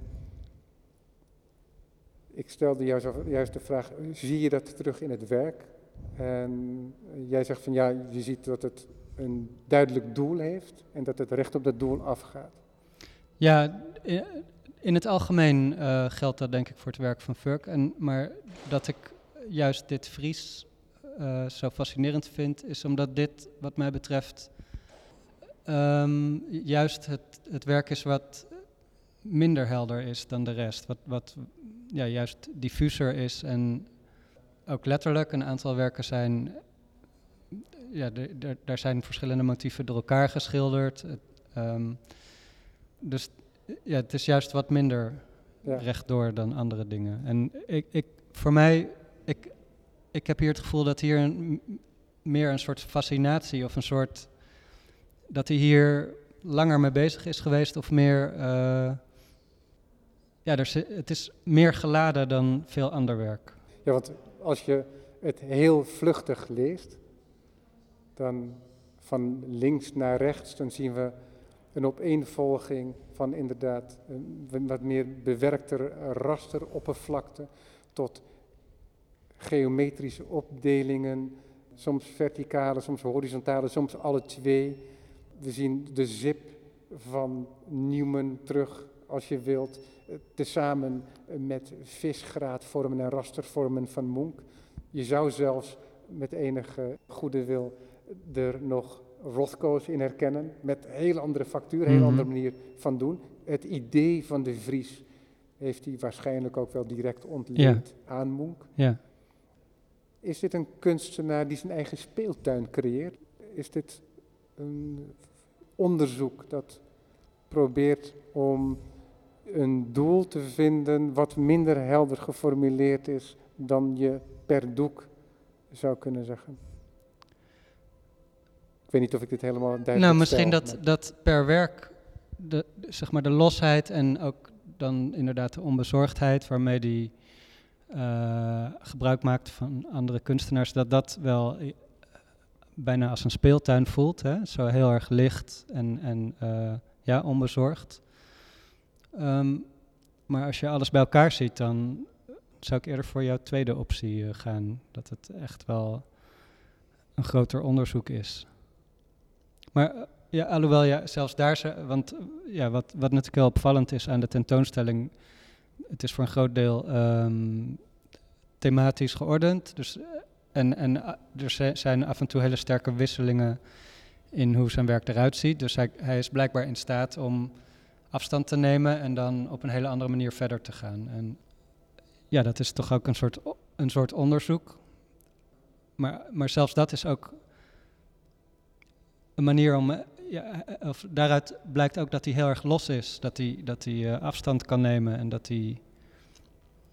ik stelde jou zo, juist de vraag, zie je dat terug in het werk? En jij zegt van ja, je ziet dat het een duidelijk doel heeft en dat het recht op dat doel afgaat. ja in het algemeen eh, geldt dat denk ik voor het werk van Furk. En, maar dat ik juist dit Fries eh, zo fascinerend vind, is omdat dit wat mij betreft ehm, juist het, het werk is wat minder helder is dan de rest. Wat, wat ja, juist diffuser is en ook letterlijk een aantal werken zijn... Ja, daar zijn verschillende motieven door elkaar geschilderd. Het, ehm, dus ja, het is juist wat minder Ja. rechtdoor dan andere dingen. En ik, ik, voor mij, ik, ik heb hier het gevoel dat hier een, meer een soort fascinatie of een soort. dat hij hier langer mee bezig is geweest of meer. eh, ja, er, het is meer geladen dan veel ander werk. Ja, want als je het heel vluchtig leest, dan van links naar rechts, dan zien we een opeenvolging van inderdaad een wat meer bewerkter rasteroppervlakte tot geometrische opdelingen, soms verticale, soms horizontale, soms alle twee. We zien de zip van Newman terug, als je wilt, eh, tezamen met visgraatvormen en rastervormen van Munch. Je zou zelfs met enige goede wil er nog Rothko's in herkennen, met een heel andere factuur, een heel Mhm. andere manier van doen. Het idee van de Vries heeft hij waarschijnlijk ook wel direct ontleend aan. Ja. Is dit een kunstenaar die zijn eigen speeltuin creëert? Is dit een onderzoek dat probeert om een doel te vinden wat minder helder geformuleerd is dan je per doek zou kunnen zeggen? Ik weet niet of ik dit helemaal duidelijk Nou, misschien stel, dat, maar- dat per werk de, zeg maar de losheid en ook dan inderdaad de onbezorgdheid waarmee die eh, gebruik maakt van andere kunstenaars, dat dat wel eh, bijna als een speeltuin voelt. Hè? Zo heel erg licht en, en eh, ja, onbezorgd. Ehm, maar als je alles bij elkaar ziet, dan zou ik eerder voor jouw tweede optie eh, gaan. Dat het echt wel een groter onderzoek is. Maar eh, ja, alhoewel, ja, zelfs daar, want eh, ja, wat, wat natuurlijk heel opvallend is aan de tentoonstelling, het is voor een groot deel ehm, thematisch geordend. Dus, en en er zi- zijn af en toe hele sterke wisselingen in hoe zijn werk eruit ziet. Dus hij, hij is blijkbaar in staat om afstand te nemen en dan op een hele andere manier verder te gaan. En ja, dat is toch ook een soort, een soort onderzoek. Maar, maar zelfs dat is ook een manier om. eh, Ja, eh, of daaruit blijkt ook dat hij heel erg los is. Dat hij, dat hij eh, afstand kan nemen en dat hij.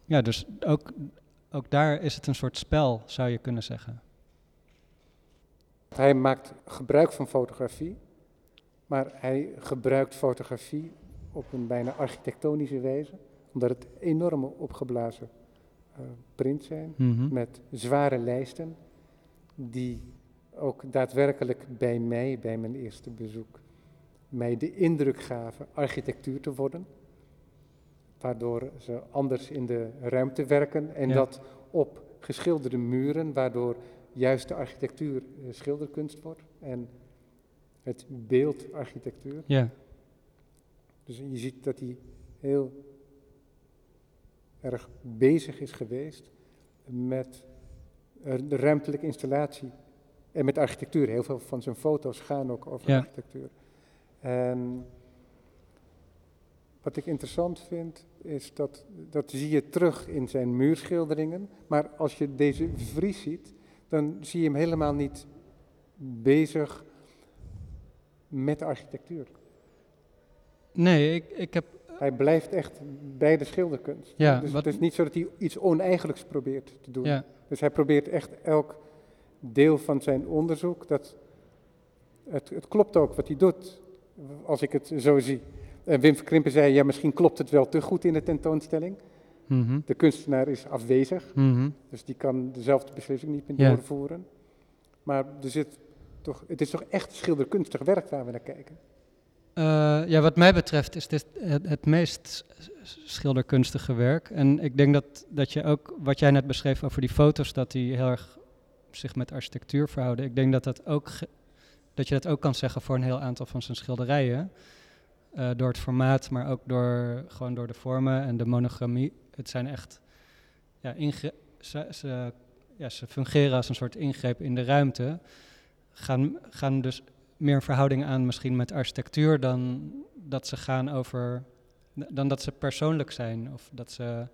Ja, dus ook, ook daar is het een soort spel, zou je kunnen zeggen. Hij maakt gebruik van fotografie, maar hij gebruikt fotografie op een bijna architectonische wijze, omdat het enorme opgeblazen eh prints zijn, Mhm. met zware lijsten, die ook daadwerkelijk bij mij, bij mijn eerste bezoek, mij de indruk gaven architectuur te worden, waardoor ze anders in de ruimte werken en Ja. dat op geschilderde muren, waardoor juist de architectuur eh, schilderkunst wordt en het beeld architectuur. Ja, Dus je ziet dat hij heel erg bezig is geweest met eh, de ruimtelijke installatie en met architectuur. Heel veel van zijn foto's gaan ook over Ja. architectuur. En wat ik interessant vind, is dat, dat zie je terug in zijn muurschilderingen. Maar als je deze Vries ziet, dan zie je hem helemaal niet bezig met architectuur. Nee, ik, ik heb. Hij blijft echt bij de schilderkunst. Ja, dus wat- het is niet zo dat hij iets oneigenlijks probeert te doen. Ja, Dus hij probeert echt elk deel van zijn onderzoek, dat, het, het klopt ook wat hij doet, als ik het zo zie. En Wim Verkrimpen zei, ja misschien klopt het wel te goed in de tentoonstelling. mhm, De kunstenaar is afwezig, mhm. dus die kan dezelfde beslissing niet meer Ja. doorvoeren. Maar er zit toch, het is toch echt schilderkunstig werk waar we naar kijken. Eh, ja, wat mij betreft is dit het, meest schilderkunstige werk. En ik denk dat, dat je ook, wat jij net beschreef over die foto's, dat die heel erg zich met architectuur verhouden. Ik denk dat, dat, ook dat je dat ook kan zeggen voor een heel aantal van zijn schilderijen. Eh, door het formaat, maar ook door, gewoon door de vormen en de monogramie. Het zijn echt, ja, ze, ze, ja, ze fungeren als een soort ingreep in de ruimte. Gaan, gaan dus meer verhouding aan misschien met architectuur dan dat ze gaan over, dan dat ze persoonlijk zijn of dat ze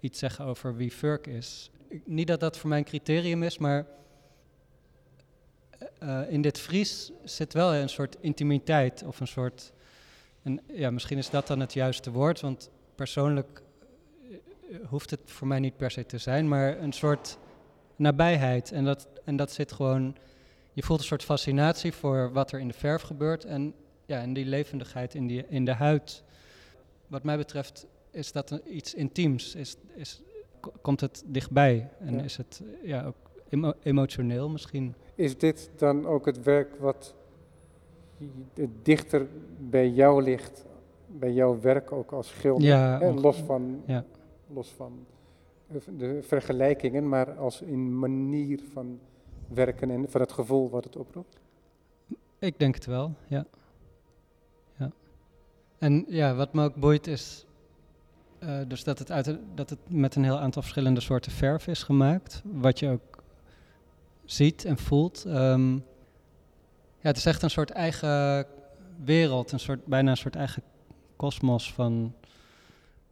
iets zeggen over wie Furk is. Niet dat dat voor mij een criterium is, maar eh, eh, in dit Fries zit wel een soort intimiteit of een soort, en ja, misschien is dat dan het juiste woord, want persoonlijk eh, hoeft het voor mij niet per se te zijn, maar een soort nabijheid en dat, en dat zit gewoon je voelt een soort fascinatie voor wat er in de verf gebeurt en, ja, en die levendigheid in, die, in de huid. Wat mij betreft is dat iets intiems, is, is, ko- komt het dichtbij en Ja. is het ja, ook emo- emotioneel misschien. Is dit dan ook het werk wat dichter bij jou ligt, bij jouw werk ook als schilder? Ja, Hè, los, van, ja. los van de vergelijkingen, maar als een manier van werken en van het gevoel wat het oproept? Ik denk het wel, ja. ja. En ja, wat me ook boeit is eh, dus dat het, uit, dat het met een heel aantal verschillende soorten verf is gemaakt. Wat je ook ziet en voelt. Ehm, ja, het is echt een soort eigen wereld, een soort, bijna een soort eigen kosmos van,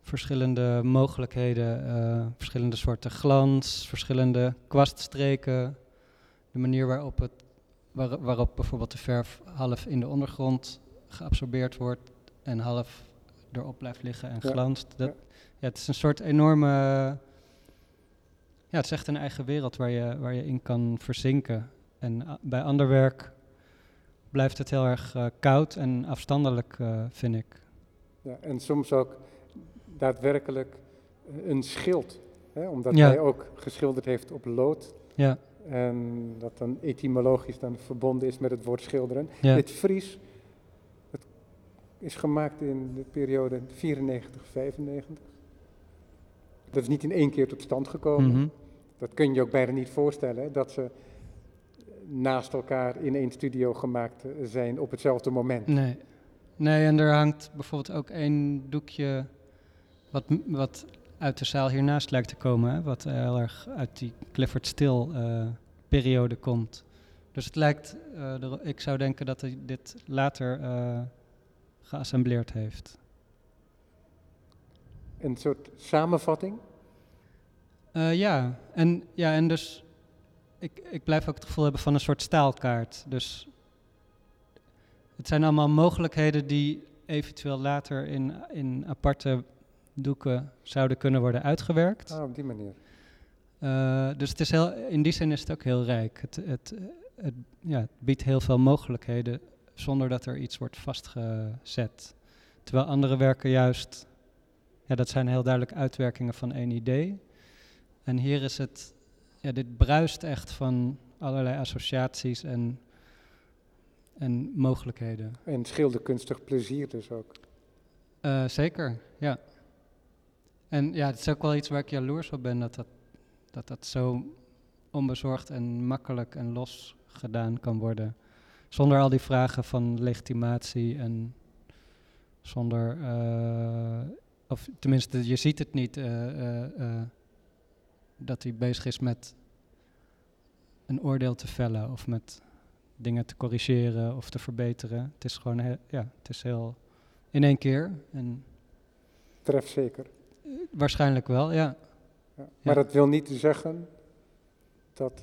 verschillende mogelijkheden, eh, verschillende soorten glans, verschillende kwaststreken. De manier waarop, het, waar- waarop bijvoorbeeld de verf half in de ondergrond geabsorbeerd wordt en half erop blijft liggen en Ja, glanst. Dat, ja. het is een soort enorme. Ja, het is echt een eigen wereld waar je, waar je in kan verzinken. En a- bij ander werk blijft het heel erg eh, koud en afstandelijk, eh, vind ik. Ja, en soms ook daadwerkelijk eh, een schild. Hè, omdat Ja. hij ook geschilderd heeft op lood. Ja, En dat dan etymologisch dan verbonden is met het woord schilderen. ja. Dit Fries het is gemaakt in de periode 94-95. Dat is niet in één keer tot stand gekomen. Mhm. Dat kun je je ook bijna niet voorstellen, hè, dat ze naast elkaar in één studio gemaakt zijn op hetzelfde moment. Nee. Nee, en er hangt bijvoorbeeld ook één doekje wat, wat uit de zaal hiernaast lijkt te komen. Hè? Wat heel erg uit die Clifford Still eh, periode komt. Dus het lijkt, eh, ik zou denken dat hij dit later eh geassembleerd heeft. Een soort samenvatting. Ja, en, ja, en dus ik, ik blijf ook het gevoel hebben van een soort staalkaart. Dus het zijn allemaal mogelijkheden die eventueel later in, in aparte doeken zouden kunnen worden uitgewerkt. Ah, op die manier. Eh, dus het is heel, in die zin is het ook heel rijk. Het, het, het, ja, het biedt heel veel mogelijkheden zonder dat er iets wordt vastgezet. Terwijl andere werken juist, ja, dat zijn heel duidelijk uitwerkingen van één idee. En hier is het, ja, dit bruist echt van allerlei associaties en, en mogelijkheden. En schilderkunstig plezier dus ook. Eh, zeker, ja. En ja, het is ook wel iets waar ik jaloers op ben, dat dat, dat, dat zo onbezorgd en makkelijk en los gedaan kan worden. Zonder al die vragen van legitimatie en zonder, eh, of tenminste, je ziet het niet, eh, eh, dat hij bezig is met een oordeel te vellen of met dingen te corrigeren of te verbeteren. Het is gewoon, ja, het is heel in één keer. En Tref zeker. Waarschijnlijk wel, ja. Ja. Maar dat wil niet zeggen dat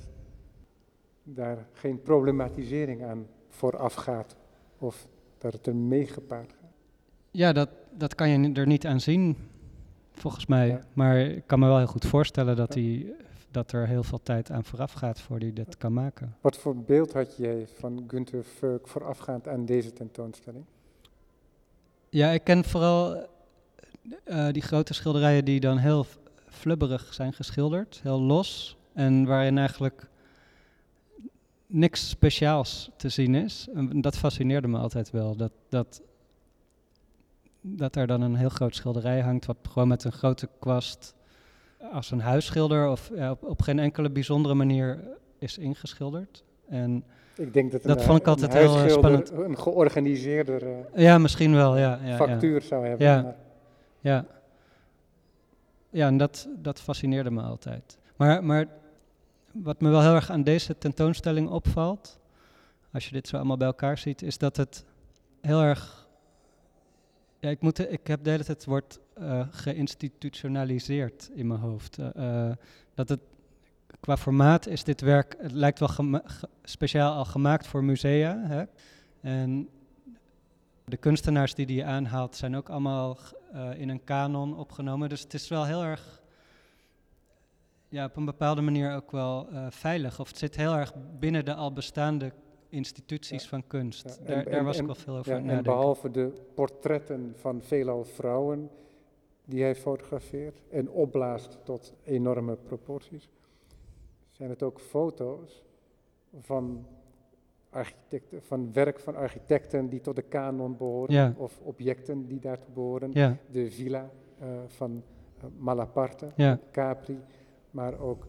daar geen problematisering aan vooraf gaat. Of dat het er mee gepaard gaat. Ja, dat, dat kan je er niet aan zien, volgens mij. Ja. Maar ik kan me wel heel goed voorstellen dat, die, dat er heel veel tijd aan vooraf gaat voor hij dit kan maken. Wat voor beeld had jij van Gunther Furk voorafgaand aan deze tentoonstelling? Ja, ik ken vooral eh, die grote schilderijen die dan heel flubberig zijn geschilderd, heel los. En waarin eigenlijk niks speciaals te zien is. En dat fascineerde me altijd wel. Dat, dat, dat er dan een heel groot schilderij hangt, wat gewoon met een grote kwast als een huisschilder of ja, op, op geen enkele bijzondere manier is ingeschilderd. En Ik denk dat, Dat vond ik eh, altijd heel, eh, spannend. een georganiseerder eh, ja, misschien wel, ja. ja ja. factuur zou hebben. Ja. maar- Ja. Ja, en dat, dat fascineerde me altijd. Maar, maar wat me wel heel erg aan deze tentoonstelling opvalt, als je dit zo allemaal bij elkaar ziet, is dat het heel erg. Ja, ik, moet, ik heb de hele tijd het woord eh, geïnstitutionaliseerd in mijn hoofd. Eh, eh, dat het qua formaat is dit werk, het lijkt wel speciaal al gemaakt voor musea. Hè? En de kunstenaars die die aanhaalt zijn ook allemaal eh, in een kanon opgenomen. Dus het is wel heel erg, ja, op een bepaalde manier ook wel eh, veilig. Of het zit heel erg binnen de al bestaande instituties Ja. van kunst. Ja, en- daar, daar en- was ik wel veel over Ja, aan en nadenken. behalve de portretten van veelal vrouwen die hij fotografeert en opblaast tot enorme proporties, zijn het ook foto's van, architecten, van werk van architecten die tot de kanon behoren, Ja. of objecten die daartoe behoren. Ja, De villa eh, van eh, Malaparte, ja, Capri, maar ook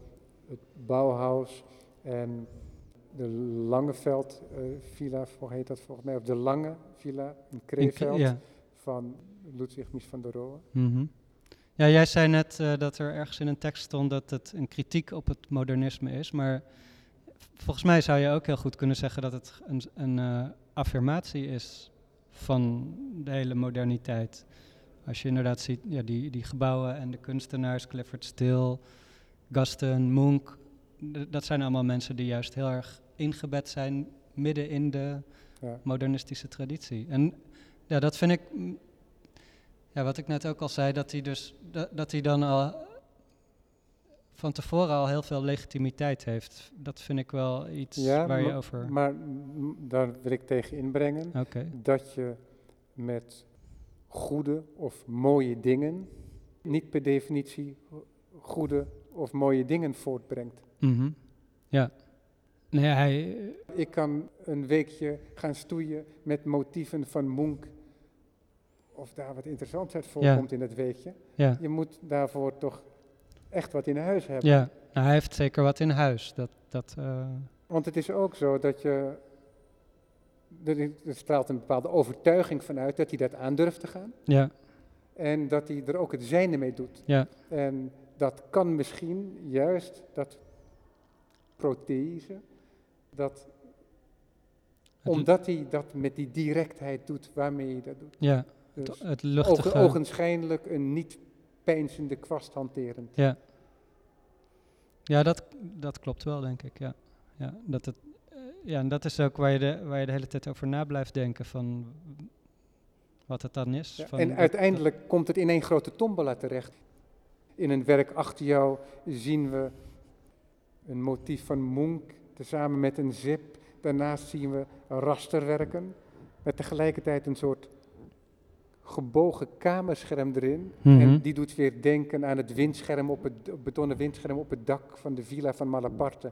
het Bauhaus en de Langeveld eh, villa, hoe heet dat volgens mij, of de Lange villa in Kreeveld van Ludwig Mies van der Rohe. mhm. ja, jij zei net dat er ergens in een tekst stond dat het een kritiek op het modernisme is, maar volgens mij zou je ook heel goed kunnen zeggen dat het een, een eh, affirmatie is van de hele moderniteit. Als je inderdaad ziet, ja, die, die gebouwen en de kunstenaars, Clifford Still, Gaston, Munch, d- dat zijn allemaal mensen die juist heel erg ingebed zijn midden in de Ja. modernistische traditie. En ja, dat vind ik, ja, wat ik net ook al zei, dat hij dus, dat, dat hij dan al van tevoren al heel veel legitimiteit heeft. Dat vind ik wel iets Ja, waar je over... Maar daar wil ik tegen inbrengen dat je met goede of mooie dingen niet per definitie goede of mooie dingen voortbrengt. Mhm. ja. Nee, hij, Ik kan een weekje gaan stoeien met motieven van Munch. Of daar wat interessants uit voorkomt in het weekje. ja, Je moet daarvoor toch echt wat in huis hebben. ja. Nou, hij heeft zeker wat in huis. Dat, dat, eh, Want het is ook zo dat je. Er, er straalt een bepaalde overtuiging vanuit dat hij dat aandurft te gaan. ja, En dat hij er ook het zijne mee doet. ja, En dat kan misschien juist dat prothese, dat omdat hij dat met die directheid doet waarmee hij dat doet. ja, Dus het, ogen, luchtige... ogenschijnlijk een niet peinzende kwast hanterend. Ja, ja dat, dat klopt wel, denk ik. Ja. Ja, dat het, eh, ja, en dat is ook waar je, de, waar je de hele tijd over na blijft denken van wat het dan is. Ja, van en dat- uiteindelijk komt het in één grote tombola terecht. In een werk achter jou zien we een motief van Munch, tezamen met een zip. Daarnaast zien we rasterwerken, met tegelijkertijd een soort gebogen kamerscherm erin. Mhm. En die doet weer denken aan het windscherm op het betonnen windscherm op het dak van de villa van Malaparte,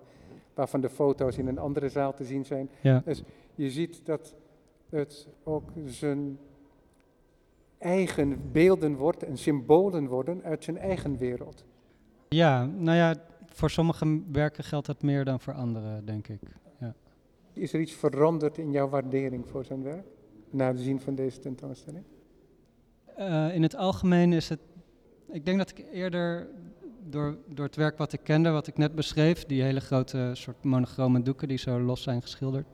waarvan de foto's in een andere zaal te zien zijn. ja, Je ziet dat het ook zijn eigen beelden wordt en symbolen worden uit zijn eigen wereld. ja, nou ja, voor sommige werken geldt dat meer dan voor andere, denk ik. Ja. Is er iets veranderd in jouw waardering voor zijn werk? Na het zien van deze tentoonstelling? Eh, in het algemeen is het. Ik denk dat ik eerder door, door het werk wat ik kende, wat ik net beschreef, die hele grote soort monochrome doeken die zo los zijn geschilderd.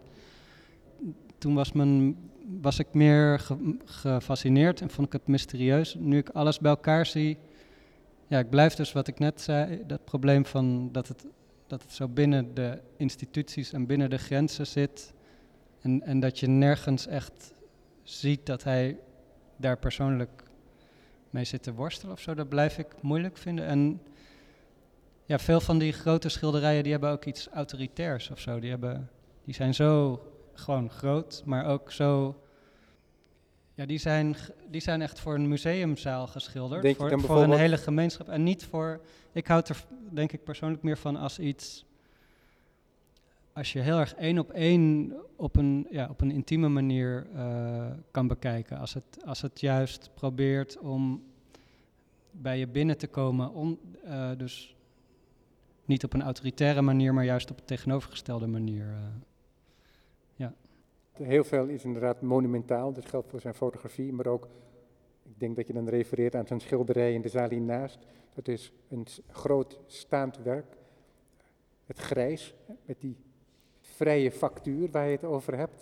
Toen was, mijn, was ik meer ge- gefascineerd en vond ik het mysterieus. Nu ik alles bij elkaar zie, ja, ik blijf dus wat ik net zei, dat probleem van dat het, dat het zo binnen de instituties en binnen de grenzen zit. En, en dat je nergens echt ziet dat hij daar persoonlijk mee zit te worstelen of zo, dat blijf ik moeilijk vinden. En ja, veel van die grote schilderijen die hebben ook iets autoritairs of zo. Die, hebben, die zijn zo gewoon groot, maar ook zo. Ja, die zijn, die zijn echt voor een museumzaal geschilderd. Denk voor, voor een hele gemeenschap. En niet voor. Ik houd er denk ik persoonlijk meer van als iets. Als je heel erg één op één op een, ja, op een intieme manier eh, kan bekijken. Als het, als het juist probeert om bij je binnen te komen. On, eh, dus niet op een autoritaire manier, maar juist op een tegenovergestelde manier. eh. Heel veel is inderdaad monumentaal, dat geldt voor zijn fotografie, maar ook, ik denk dat je dan refereert aan zijn schilderij in de zaal hiernaast. Dat is een groot staand werk, het grijs, met die vrije factuur waar je het over hebt.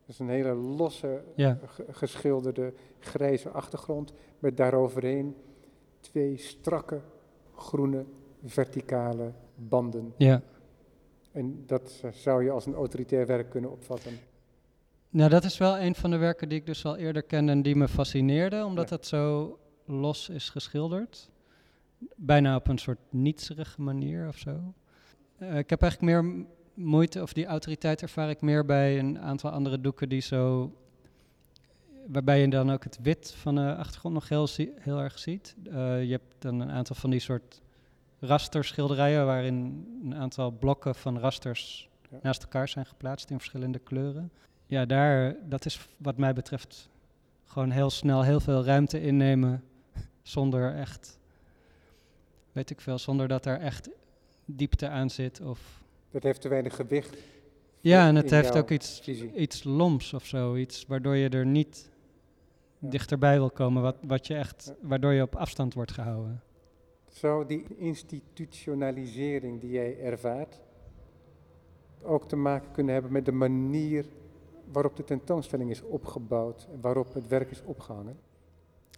Dat is een hele losse, Ja, geschilderde grijze achtergrond, met daaroverheen twee strakke groene verticale banden. ja. En dat zou je als een autoritair werk kunnen opvatten. Nou, dat is wel een van de werken die ik dus al eerder kende en die me fascineerde, omdat Ja. het zo los is geschilderd. Bijna op een soort nietserige manier of zo. Eh, ik heb eigenlijk meer moeite, of die autoriteit ervaar ik meer bij een aantal andere doeken die zo. Waarbij je dan ook het wit van de achtergrond nog heel, heel erg ziet. Eh, je hebt dan een aantal van die soort rasterschilderijen waarin een aantal blokken van rasters Ja. naast elkaar zijn geplaatst in verschillende kleuren. Ja, daar, dat is wat mij betreft gewoon heel snel heel veel ruimte innemen (laughs) zonder echt, weet ik veel, zonder dat er echt diepte aan zit. Of... Dat heeft te weinig gewicht. Ja, en het heeft ook iets, visie. iets loms of zo, iets waardoor je er niet Ja. dichterbij wil komen, wat, wat je echt, waardoor je op afstand wordt gehouden. Zou die institutionalisering die jij ervaart ook te maken kunnen hebben met de manier waarop de tentoonstelling is opgebouwd en waarop het werk is opgehangen?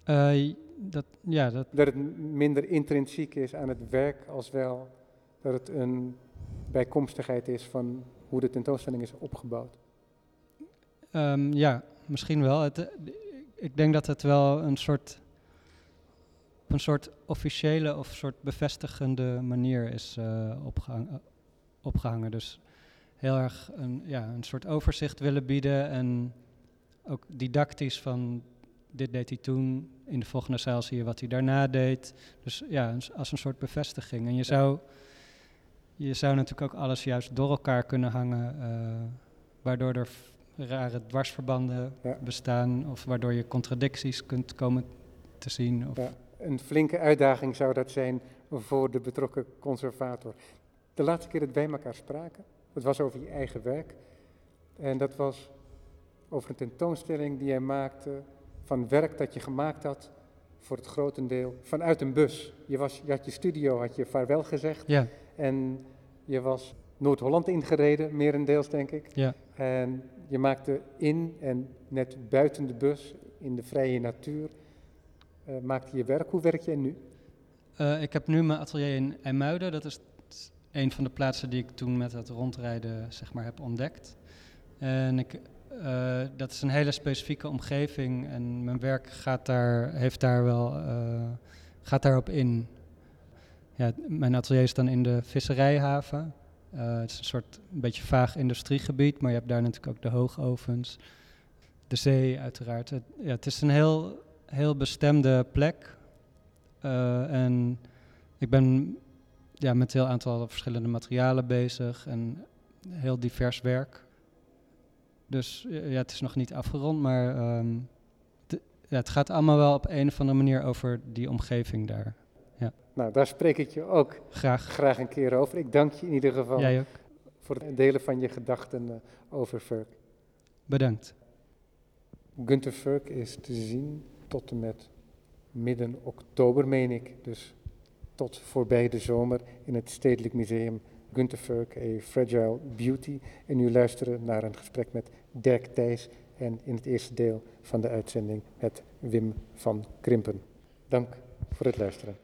Eh, dat, ja, dat, Dat het minder intrinsiek is aan het werk als wel dat het een bijkomstigheid is van hoe de tentoonstelling is opgebouwd. Ehm, ja, misschien wel. Het, ik denk dat het wel een soort, op een soort officiële of soort bevestigende manier is eh, opgehang- eh, opgehangen. Dus heel erg een, ja, een soort overzicht willen bieden en ook didactisch van dit deed hij toen. In de volgende zaal zie je wat hij daarna deed. Dus ja, als een soort bevestiging. En je zou, je zou natuurlijk ook alles juist door elkaar kunnen hangen, eh, waardoor er rare dwarsverbanden Ja. bestaan of waardoor je contradicties kunt komen te zien. Of, Ja. Een flinke uitdaging zou dat zijn voor de betrokken conservator. De laatste keer dat wij elkaar spraken, dat was over je eigen werk. En dat was over een tentoonstelling die jij maakte van werk dat je gemaakt had voor het grotendeel vanuit een bus. Je, was, je had je studio, had je vaarwel gezegd Ja, en je was Noord-Holland ingereden, merendeels denk ik. ja. En je maakte in en net buiten de bus, in de vrije natuur, eh, maakte je werk. Hoe werk jij nu? Eh, ik heb nu mijn atelier in IJmuiden. Dat is een van de plaatsen die ik toen met het rondrijden zeg maar, heb ontdekt. En ik, eh, dat is een hele specifieke omgeving en mijn werk gaat daar, heeft daar wel, gaat daarop in. Ja, mijn atelier is dan in de visserijhaven. Eh, het is een soort een beetje vaag industriegebied, maar je hebt daar natuurlijk ook de hoogovens. De zee uiteraard. Het, ja, het is een heel, heel bestemde plek. Eh, en ik ben ja, met een heel aantal verschillende materialen bezig en heel divers werk. Dus ja, het is nog niet afgerond, maar ehm, ja, het gaat allemaal wel op een of andere manier over die omgeving daar. Nou, daar spreek ik je ook Graag. graag een keer over. Ik dank je in ieder geval Jij ook. voor het delen van je gedachten eh, over Furk. Bedankt. Gunther Furk is te zien tot en met midden oktober, meen ik. Dus tot voorbij de zomer in het Stedelijk Museum Gunther Furk, A Fragile Beauty. En nu luisteren naar een gesprek met Dirk Thijs en in het eerste deel van de uitzending met Wim van Krimpen. Dank voor het luisteren.